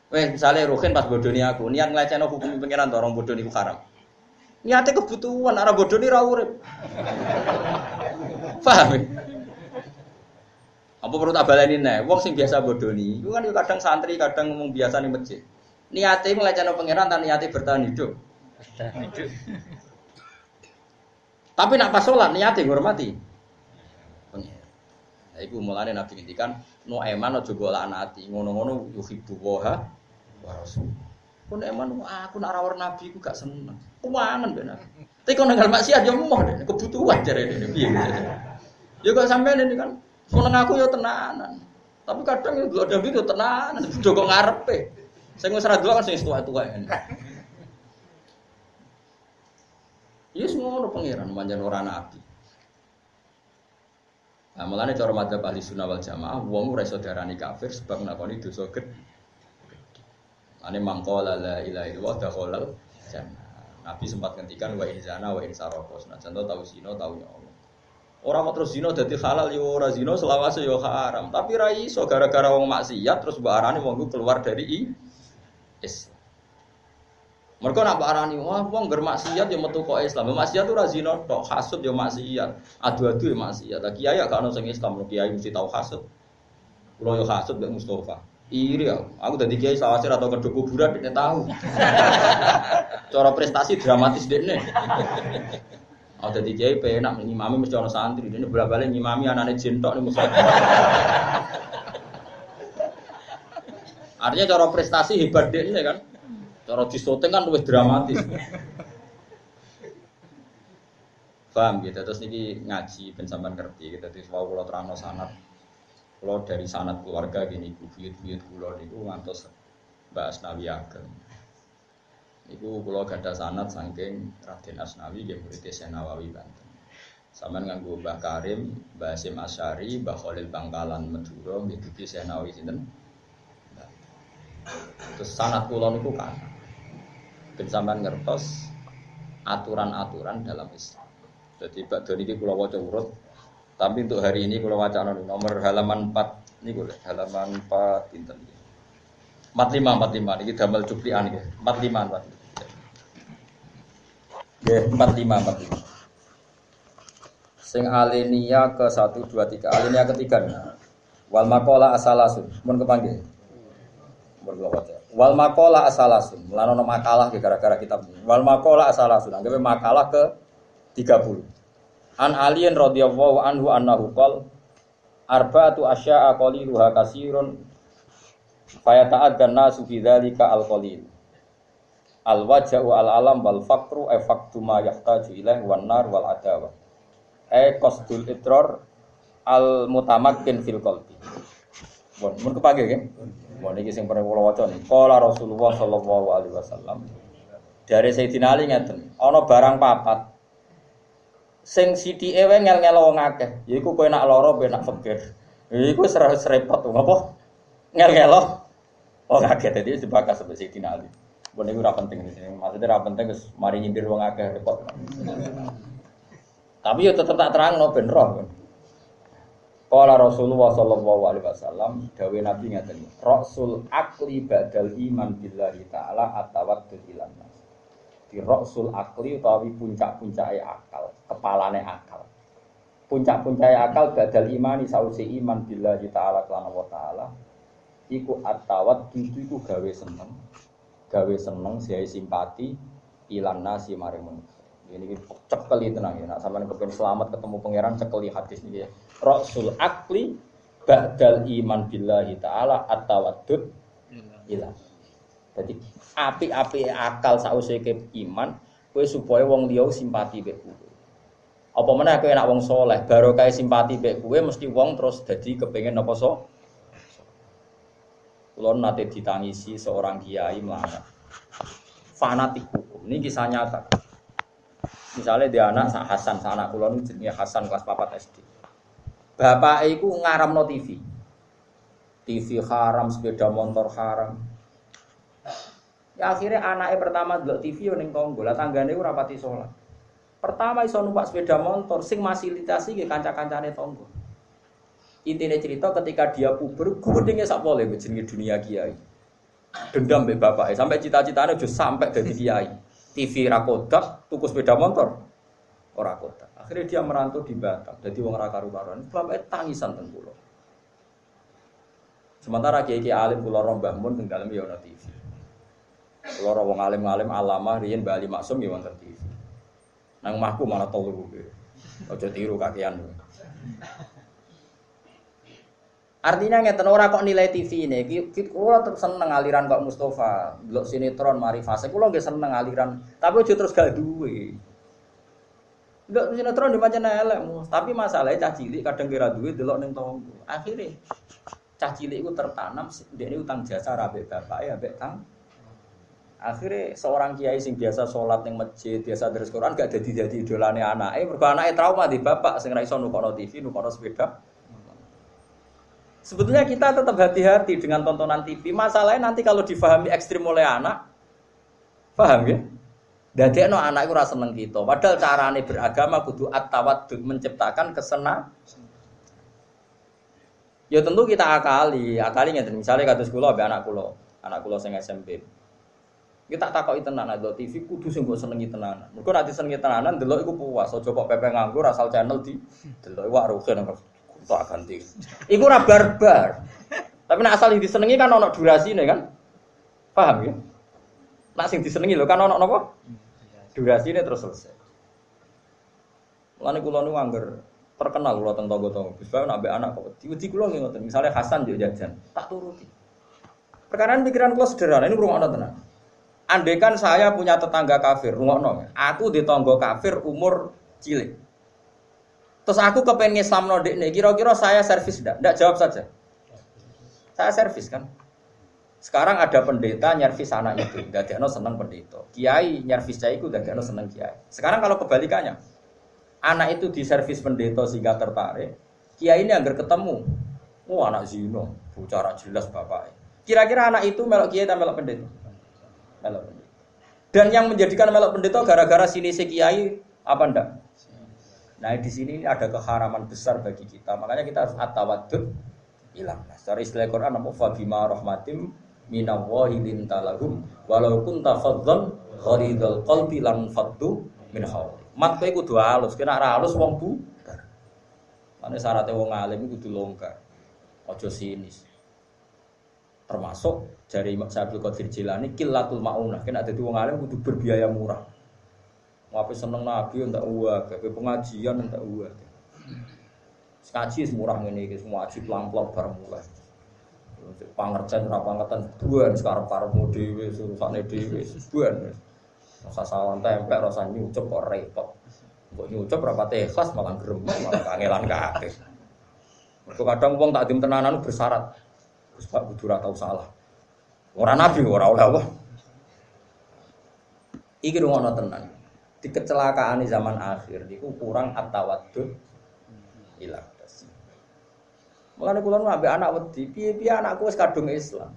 [SPEAKER 3] Wes misalnya Rohin pas bodoni aku, niat ngelecehno hukum pengiran to orang bodoni haram. Niatnya kebutuhan, arah bodoni ra urip. Paham? Apa perlu tak baleni nih? Wong sing biasa bodoni, itu kan kadang santri, kadang ngomong biasa nih masjid. Niatnya melecehkan pangeran, dan niatnya bertahan hidup. Bertahan hidup. Tapi nak pas sholat niatnya hormati. Nah, itu mulanya nabi ngintikan, no eman no juga lah nati, ngono-ngono yuhibu woha warasul. Pun eman, aku nak rawar nabi, aku gak seneng. Kuangan benar. Tapi kalau nenggal maksiat ya mau deh, kebutuhan jadi ini. Ya kok sampai ini kan, Seneng aku ya tenanan. Tapi kadang ya ada itu tenanan, kok ngarepe. Saya wis ra kan sing tua-tua. Ya semua orang pangeran manjan orang nabi. Nah, mulane cara madzhab ahli sunnah wal jamaah, wong ora iso diarani kafir sebab nglakoni dosa gede. Ane mangkola la ilaha illallah dakhalal jannah. Nabi sempat ngendikan wa in zana wa in. Nah, contoh tahu sino tahu Allah. Orang mau terus zino jadi halal yo ora zino selawase yo haram. Tapi rai so gara-gara wong maksiat terus mbak arani wong keluar dari i Islam. Mereka nak mbak arani wah wong bermaksiat yo metu kok Islam. Maksiat tuh razino tok hasud yo maksiat. Adu-adu yo maksiat. Lagi kiai gak ono sing Islam, kiai mesti tahu hasud. Kulo yo hasud mbek Mustafa. Iri ya, aku tadi kiai sawase atau kedua kuburan dia tahu. [laughs] Cara prestasi dramatis deh Oh jadi kiai penak ngimami mesti orang santri. Ini bolak balik ngimami anaknya jentok nih musa. Artinya cara prestasi hebat deh ini kan. Cara disoting kan lebih dramatis. Paham gitu. Terus ini ngaji pensampan ngerti. Kita gitu. mau kalau terang sanat. Kalau dari sanat keluarga gini, buyut-buyut kulo niku ngantos Mbak Asnawi Ageng. Iku kula gadah sanad saking Raden Asnawi nggih murid Nawawi Banten. Saman nganggo Mbah Karim, Mbah Hasim Asyari, Mbah Khalil Bangkalan Madura nggih dugi Nawawi sinten. Terus sanad kula niku kan. Ben sampean ngertos aturan-aturan dalam Islam. Jadi Pak Doni ini kula waca urut. Tapi untuk hari ini kula wacana nomor halaman 4 niku halaman 4 pinten iki. 45 45 iki damel cuplikan iki. 45 45. Ya, 45 45. Sing alinia ke 1 2 3. Alinia ketiga. Wal makola asalasun. Mun kepanggil. Wal makola asalasun. Mulane makalah gara-gara kitab. Wal makola asalasun. Anggape makalah ke 30. An alien radhiyallahu anhu annahu qol arba'atu asya'a qaliluha kasirun fayata'addan nasu fi dzalika al-qalil al wajhu al alam wal fakru e faktu ma yahtaju ilaih wan nar wal adawa e qasdul itror al mutamakkin fil qalbi Bon, mun kepake kan? Bon iki sing pernah kula waca nih. Qala Rasulullah sallallahu alaihi wasallam. Dari Sayyidina Ali ngeten, ana barang papat sing sithike wae ngel-ngel wong akeh. Yaiku kowe nak lara ben nak fakir. Iku repot ngopo? Ngel-ngelo wong akeh dadi dibakas sampai Sayyidina Ali. Bukan itu penting di sini. Maksudnya rapi penting terus mari nyindir wong akeh repot. Tapi ya tetap tak terang no ben roh. Kala Rasulullah sallallahu alaihi wasallam dawe Nabi ngaten. Rasul akli badal iman billahi taala atawaddud ilan. Di rasul akli utawi puncak-puncake akal, kepalane akal. Puncak-puncake akal badal imani sausi iman billahi taala kelan Allah taala. Iku atawat itu iku gawe seneng. Gawe seneng siai simpati ilan nasi maring manusia. Ini cekeli tenang ya. Nak sampean kepen selamat ketemu pangeran cekeli hadis ini ya. Rasul akli ba'dal iman billahi taala at-tawaddud ila. Jadi api-api akal sausé iman kowe supaya wong liya simpati mek kowe. Apa meneh kowe nak wong soleh, baru kae simpati mek kowe mesti wong terus dadi kepengin apa so? Kulo nate ditangisi seorang kiai melarat. Fanatik hukum. Ini kisah nyata. Misalnya dia anak Sak Hasan, anak niku jenenge Hasan kelas 4 SD. Bapak iku ngaramno TV. TV haram, sepeda motor haram. Ya akhirnya anaknya pertama delok TV yo ning tangga, lah tanggane ora salat. Pertama iso numpak sepeda motor sing fasilitasi ke kanca-kancane tangga. Intinya cerita ketika dia puber, gudengnya sak boleh jenenge dunia kiai. Dendam be bapak, sampai cita-citanya justru sampai dari kiai. TV rakodak, tuku sepeda motor, ora kodak. Akhirnya dia merantau di Batam, jadi wong ra karu-karuan. Bapaknya tangisan teng. Sementara kiai kiai alim kula roh Mbah Mun teng dalem ya TV. Kula wong alim-alim alamah riyen Bali Maksum ya wonten TV. Nang mahku malah kuwi. Aja tiru kakean. Artinya ngeten ora kok nilai TV ini, kula terus seneng aliran kok Mustafa, delok sinetron mari fase, kula nggih seneng aliran, tapi aja terus gak duwe. Delok sinetron di macam elek, tapi masalahnya cah cilik kadang kira duwe delok ning tonggo. Akhirnya cah cilik itu tertanam, ini utang jasa rabe bapak ya, bapak tang. Akhirnya seorang kiai sing biasa sholat ning masjid, biasa terus Quran gak jadi jadi idolane anake, mergo anake trauma di bapak sing ra iso TV, nukono sepeda. Sebetulnya kita tetap hati-hati dengan tontonan TV. Masalahnya nanti kalau difahami ekstrim oleh anak, paham ya? Jadi no anak itu rasa seneng kita. Padahal carane beragama kudu at menciptakan kesenang. Ya tentu kita akali, akali ngeten. Misalnya kados kula ambek anak kula, anak kula sing SMP. Kita takoki tenan ada TV kudu sing mbok senengi tenanan. Mergo nek disenengi tenanan delok iku puas, aja kok pepe nganggur asal channel di delok wak rugen tak ganti. Iku ora barbar. Tapi nek asal disenengi kan ono durasine kan? Paham ya? Nak sing disenengi lho kan ono napa? Durasine terus selesai. Mulane kula nu angger terkenal kula teng tangga-tangga. Gus Bayu nak anak kok wedi kula nggih ngoten. Misale Hasan yo jajan, tak turuti. Perkara pikiran kula sederhana, ini rungokno tenan. Andaikan saya punya tetangga kafir, rungokno. Aku di tangga kafir umur cilik. Terus aku kepengen Islam nodik nih, kira-kira saya servis tidak? Tidak jawab saja. Saya servis kan. Sekarang ada pendeta nyervis anak itu, tidak seneng pendeta. Kiai nyervis saya itu tidak seneng kiai. Sekarang kalau kebalikannya, anak itu di servis pendeta sehingga tertarik, kiai ini agar ketemu, oh anak zino, bicara jelas bapak. Kira-kira anak itu melok kiai atau melok pendeta? Melok pendeta. Dan yang menjadikan melok pendeta gara-gara sini si kiai apa ndak? Nah di sini ada keharaman besar bagi kita. Makanya kita harus atawadud ilang. Secara istilah Quran nama fabima rahmatim minallahi lintalahum walau kunta fadzan gharidul qalbi lan faddu min hawli. Mat kowe kudu halus, kena ra halus wong bu. Mane syaratnya wong alim kudu longgar. Ojo sinis. Termasuk dari Imam Qadir Jilani kilatul maunah. Kena dadi wong alim kudu berbiaya murah. Ngapain seneng Nabi enggak uang, kayak pengajian enggak uang. Ngaji semurah ini, semua ngaji pelan-pelan bareng mulai. Pangerjan ora pangetan buan sekarang karepmu dhewe surusane dhewe buan. Rasa sawan tempe rasa nyucup kok repot. Kok nyucup rapat ikhlas malah gremeng malah kangelan kabeh. Mergo kadang wong tak dim tenanan bersyarat. Pak kudu ora tau salah. Ora nabi ora oleh apa. Iki rungono tenan di kecelakaan di zaman akhir itu kurang atawadud ilah Mulane kula nu ambek anak wedi, piye-piye anakku wis kadung Islam.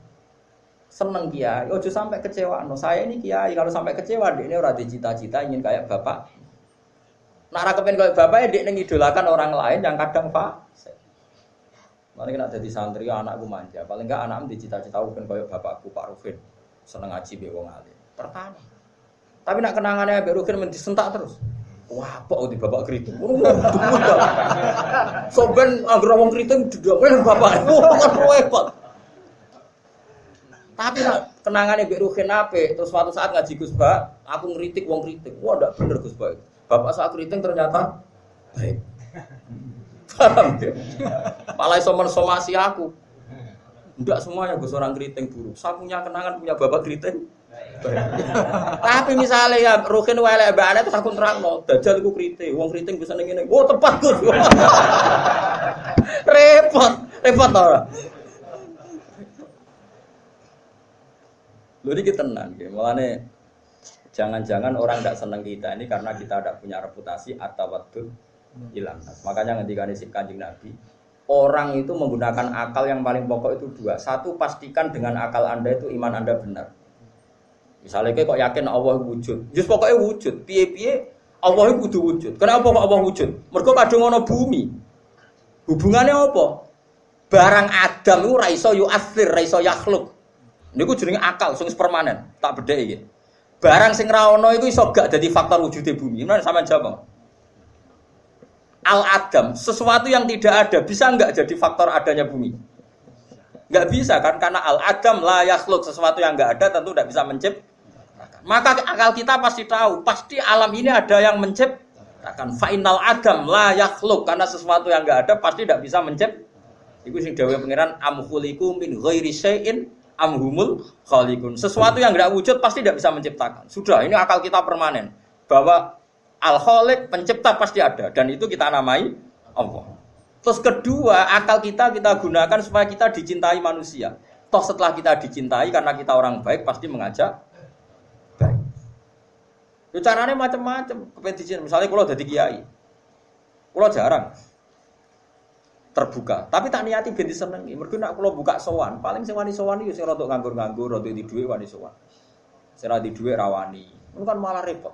[SPEAKER 3] Seneng kiai, ojo sampai kecewa. No, saya ini kiai, kalau sampai kecewa dia ini orang cita-cita ingin kayak bapak. Nara kepen kayak bapak ya dia ngidolakan orang lain yang kadang pak. Mari kita jadi santri anakku manja. Paling enggak anakmu dicita-cita kan kayak bapakku Pak Rufin. Seneng ngaji be wong alim. Pertama. Tapi nak kenangannya Mbak Rufin men disentak terus. Wah, apa di bapak keriting? Soben anggur wong keriting didamel bapak. [laughs] Wah, repot. Tapi nak kenangannya Mbak Rufin ape, terus suatu saat ngaji Gus Ba, aku ngeritik wong keriting. Wah, ndak bener Gus Ba. Bapak saat keriting ternyata baik. [laughs] Paham ya? Malah iso mensomasi aku. Enggak semuanya gue seorang keriting buruk. Saya punya kenangan punya bapak keriting. Tapi misalnya ya Rukin wale mbak terus aku terang no, dajal iku keriting, wong keriting bisa ning ngene. Oh tepat Gus. [laughs] repot, repot ta ora? Lho iki tenan nggih. Mulane jangan-jangan orang tidak senang kita ini karena kita tidak punya reputasi atau waktu hilang. Makanya ketika si kanjeng Nabi, orang itu menggunakan akal yang paling pokok itu dua. Satu, pastikan dengan akal anda itu iman anda benar. Misalnya kok yakin Allah wujud, just pokoknya wujud. Piye-piye Allah itu kudu wujud. Kenapa kok Allah wujud? Mereka kadung ono bumi. Hubungannya apa? Barang Adam itu raiso yu'athir, raiso yakhluk. Ini jenenge akal, sing permanen. Tak beda iki. Barang sing ra iku iso gak dadi faktor wujudnya bumi. Mana sama jawab al adam sesuatu yang tidak ada bisa nggak jadi faktor adanya bumi nggak bisa kan karena al adam layak yakhluk sesuatu yang nggak ada tentu tidak bisa menciptakan maka akal kita pasti tahu pasti alam ini ada yang menciptakan final adam layak yakhluk karena sesuatu yang nggak ada pasti tidak bisa menciptakan itu sing dawuh pangeran amhuliku min ghairi syai'in amhumul khaliqun. Sesuatu yang tidak wujud pasti tidak bisa menciptakan. Sudah, ini akal kita permanen. Bahwa Al Khaliq pencipta pasti ada dan itu kita namai Allah. Terus kedua, akal kita kita gunakan supaya kita dicintai manusia. Toh setelah kita dicintai karena kita orang baik pasti mengajak. Itu caranya macam-macam. Kepentingan misalnya kalau jadi kiai, kalau jarang terbuka. Tapi tak niati ben disenengi. Mergo nek kula buka sowan, paling sing wani sowan iki sing rada nganggur-nganggur, rada di dhuwit wani sowan. Sing di dhuwit rawani. Itu kan malah repot.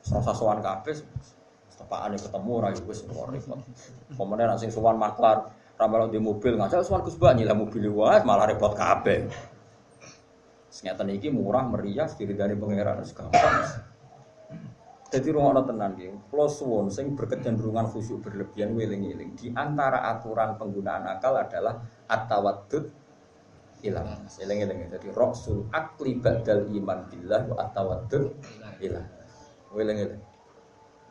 [SPEAKER 3] Serasa sowan kabeh tepakane ketemu ra wis repot. Pemene nek sing sowan maklar ra di mobil ngajak sowan Gus Bak nyilih mobil wae malah repot kabeh. Sengatan iki murah meriah diridani pangeran gampang. Jadi rumah tenan gitu. Plus suwon sing berkecenderungan khusyuk berlebihan wiling-wiling. Di antara aturan penggunaan akal adalah atawadud ilang. Eling-eling. Jadi rasul akli badal iman billah wa atawadud ilang. Wiling-wiling.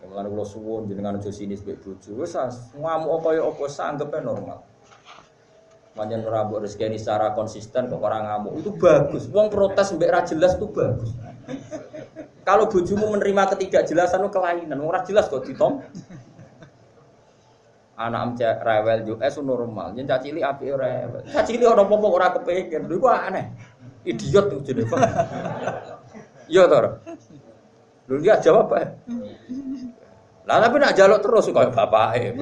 [SPEAKER 3] Yang mulane kula suwun jenengan aja sini sebek bojo. Wis ngamuk kaya apa sanggepe normal. Panjen rambut rezeki ini secara konsisten kok orang ngamuk itu bagus. Wong protes mbek jelas itu bagus. Kalau bojomu menerima ketidakjelasan kelainan, ora jelas kok ditom. [laughs] Anak cek rewel juga es normal, yen cacili api rewel. Cacili orang apa ora kepengin, lho aneh. Idiot tuh jadi apa? [laughs] Iya toh. Lu dia jawab apa? Lah tapi nak jaluk terus kaya bapake. [laughs]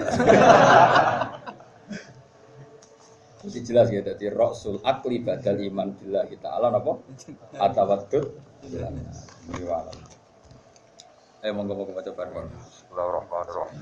[SPEAKER 3] Mesti jelas ya, jadi Rasul akli badal iman kita ta'ala apa? Atawadud Riwayat. Eh monggo monggo maca bareng. Bismillahirrahmanirrahim.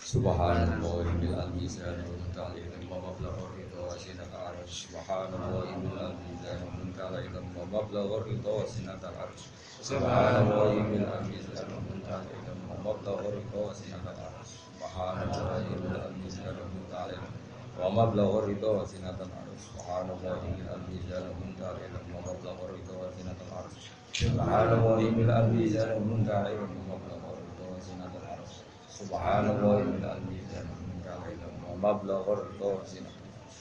[SPEAKER 3] Subhanallah bil al-mizan wa ta'ala wa mablagh ridha wa sinata arsh. Subhanallah bil al-mizan wa ta'ala wa mablagh ridha wa sinata arsh. Subhanallah bil al-mizan wa ta'ala wa mablagh ridha wa sinata arsh. Subhanallah bil al-mizan wa ta'ala wa mablagh ridha wa sinata arsh. Subhanallah bil al-mizan wa ta'ala مبلغ الرضا وزنة العرش سبحان الله من الميزان المنتهى ومبلغ الرضا وزنة العرش سبحان الله من الميزان المنتهى ومبلغ الرضا وزنة العرش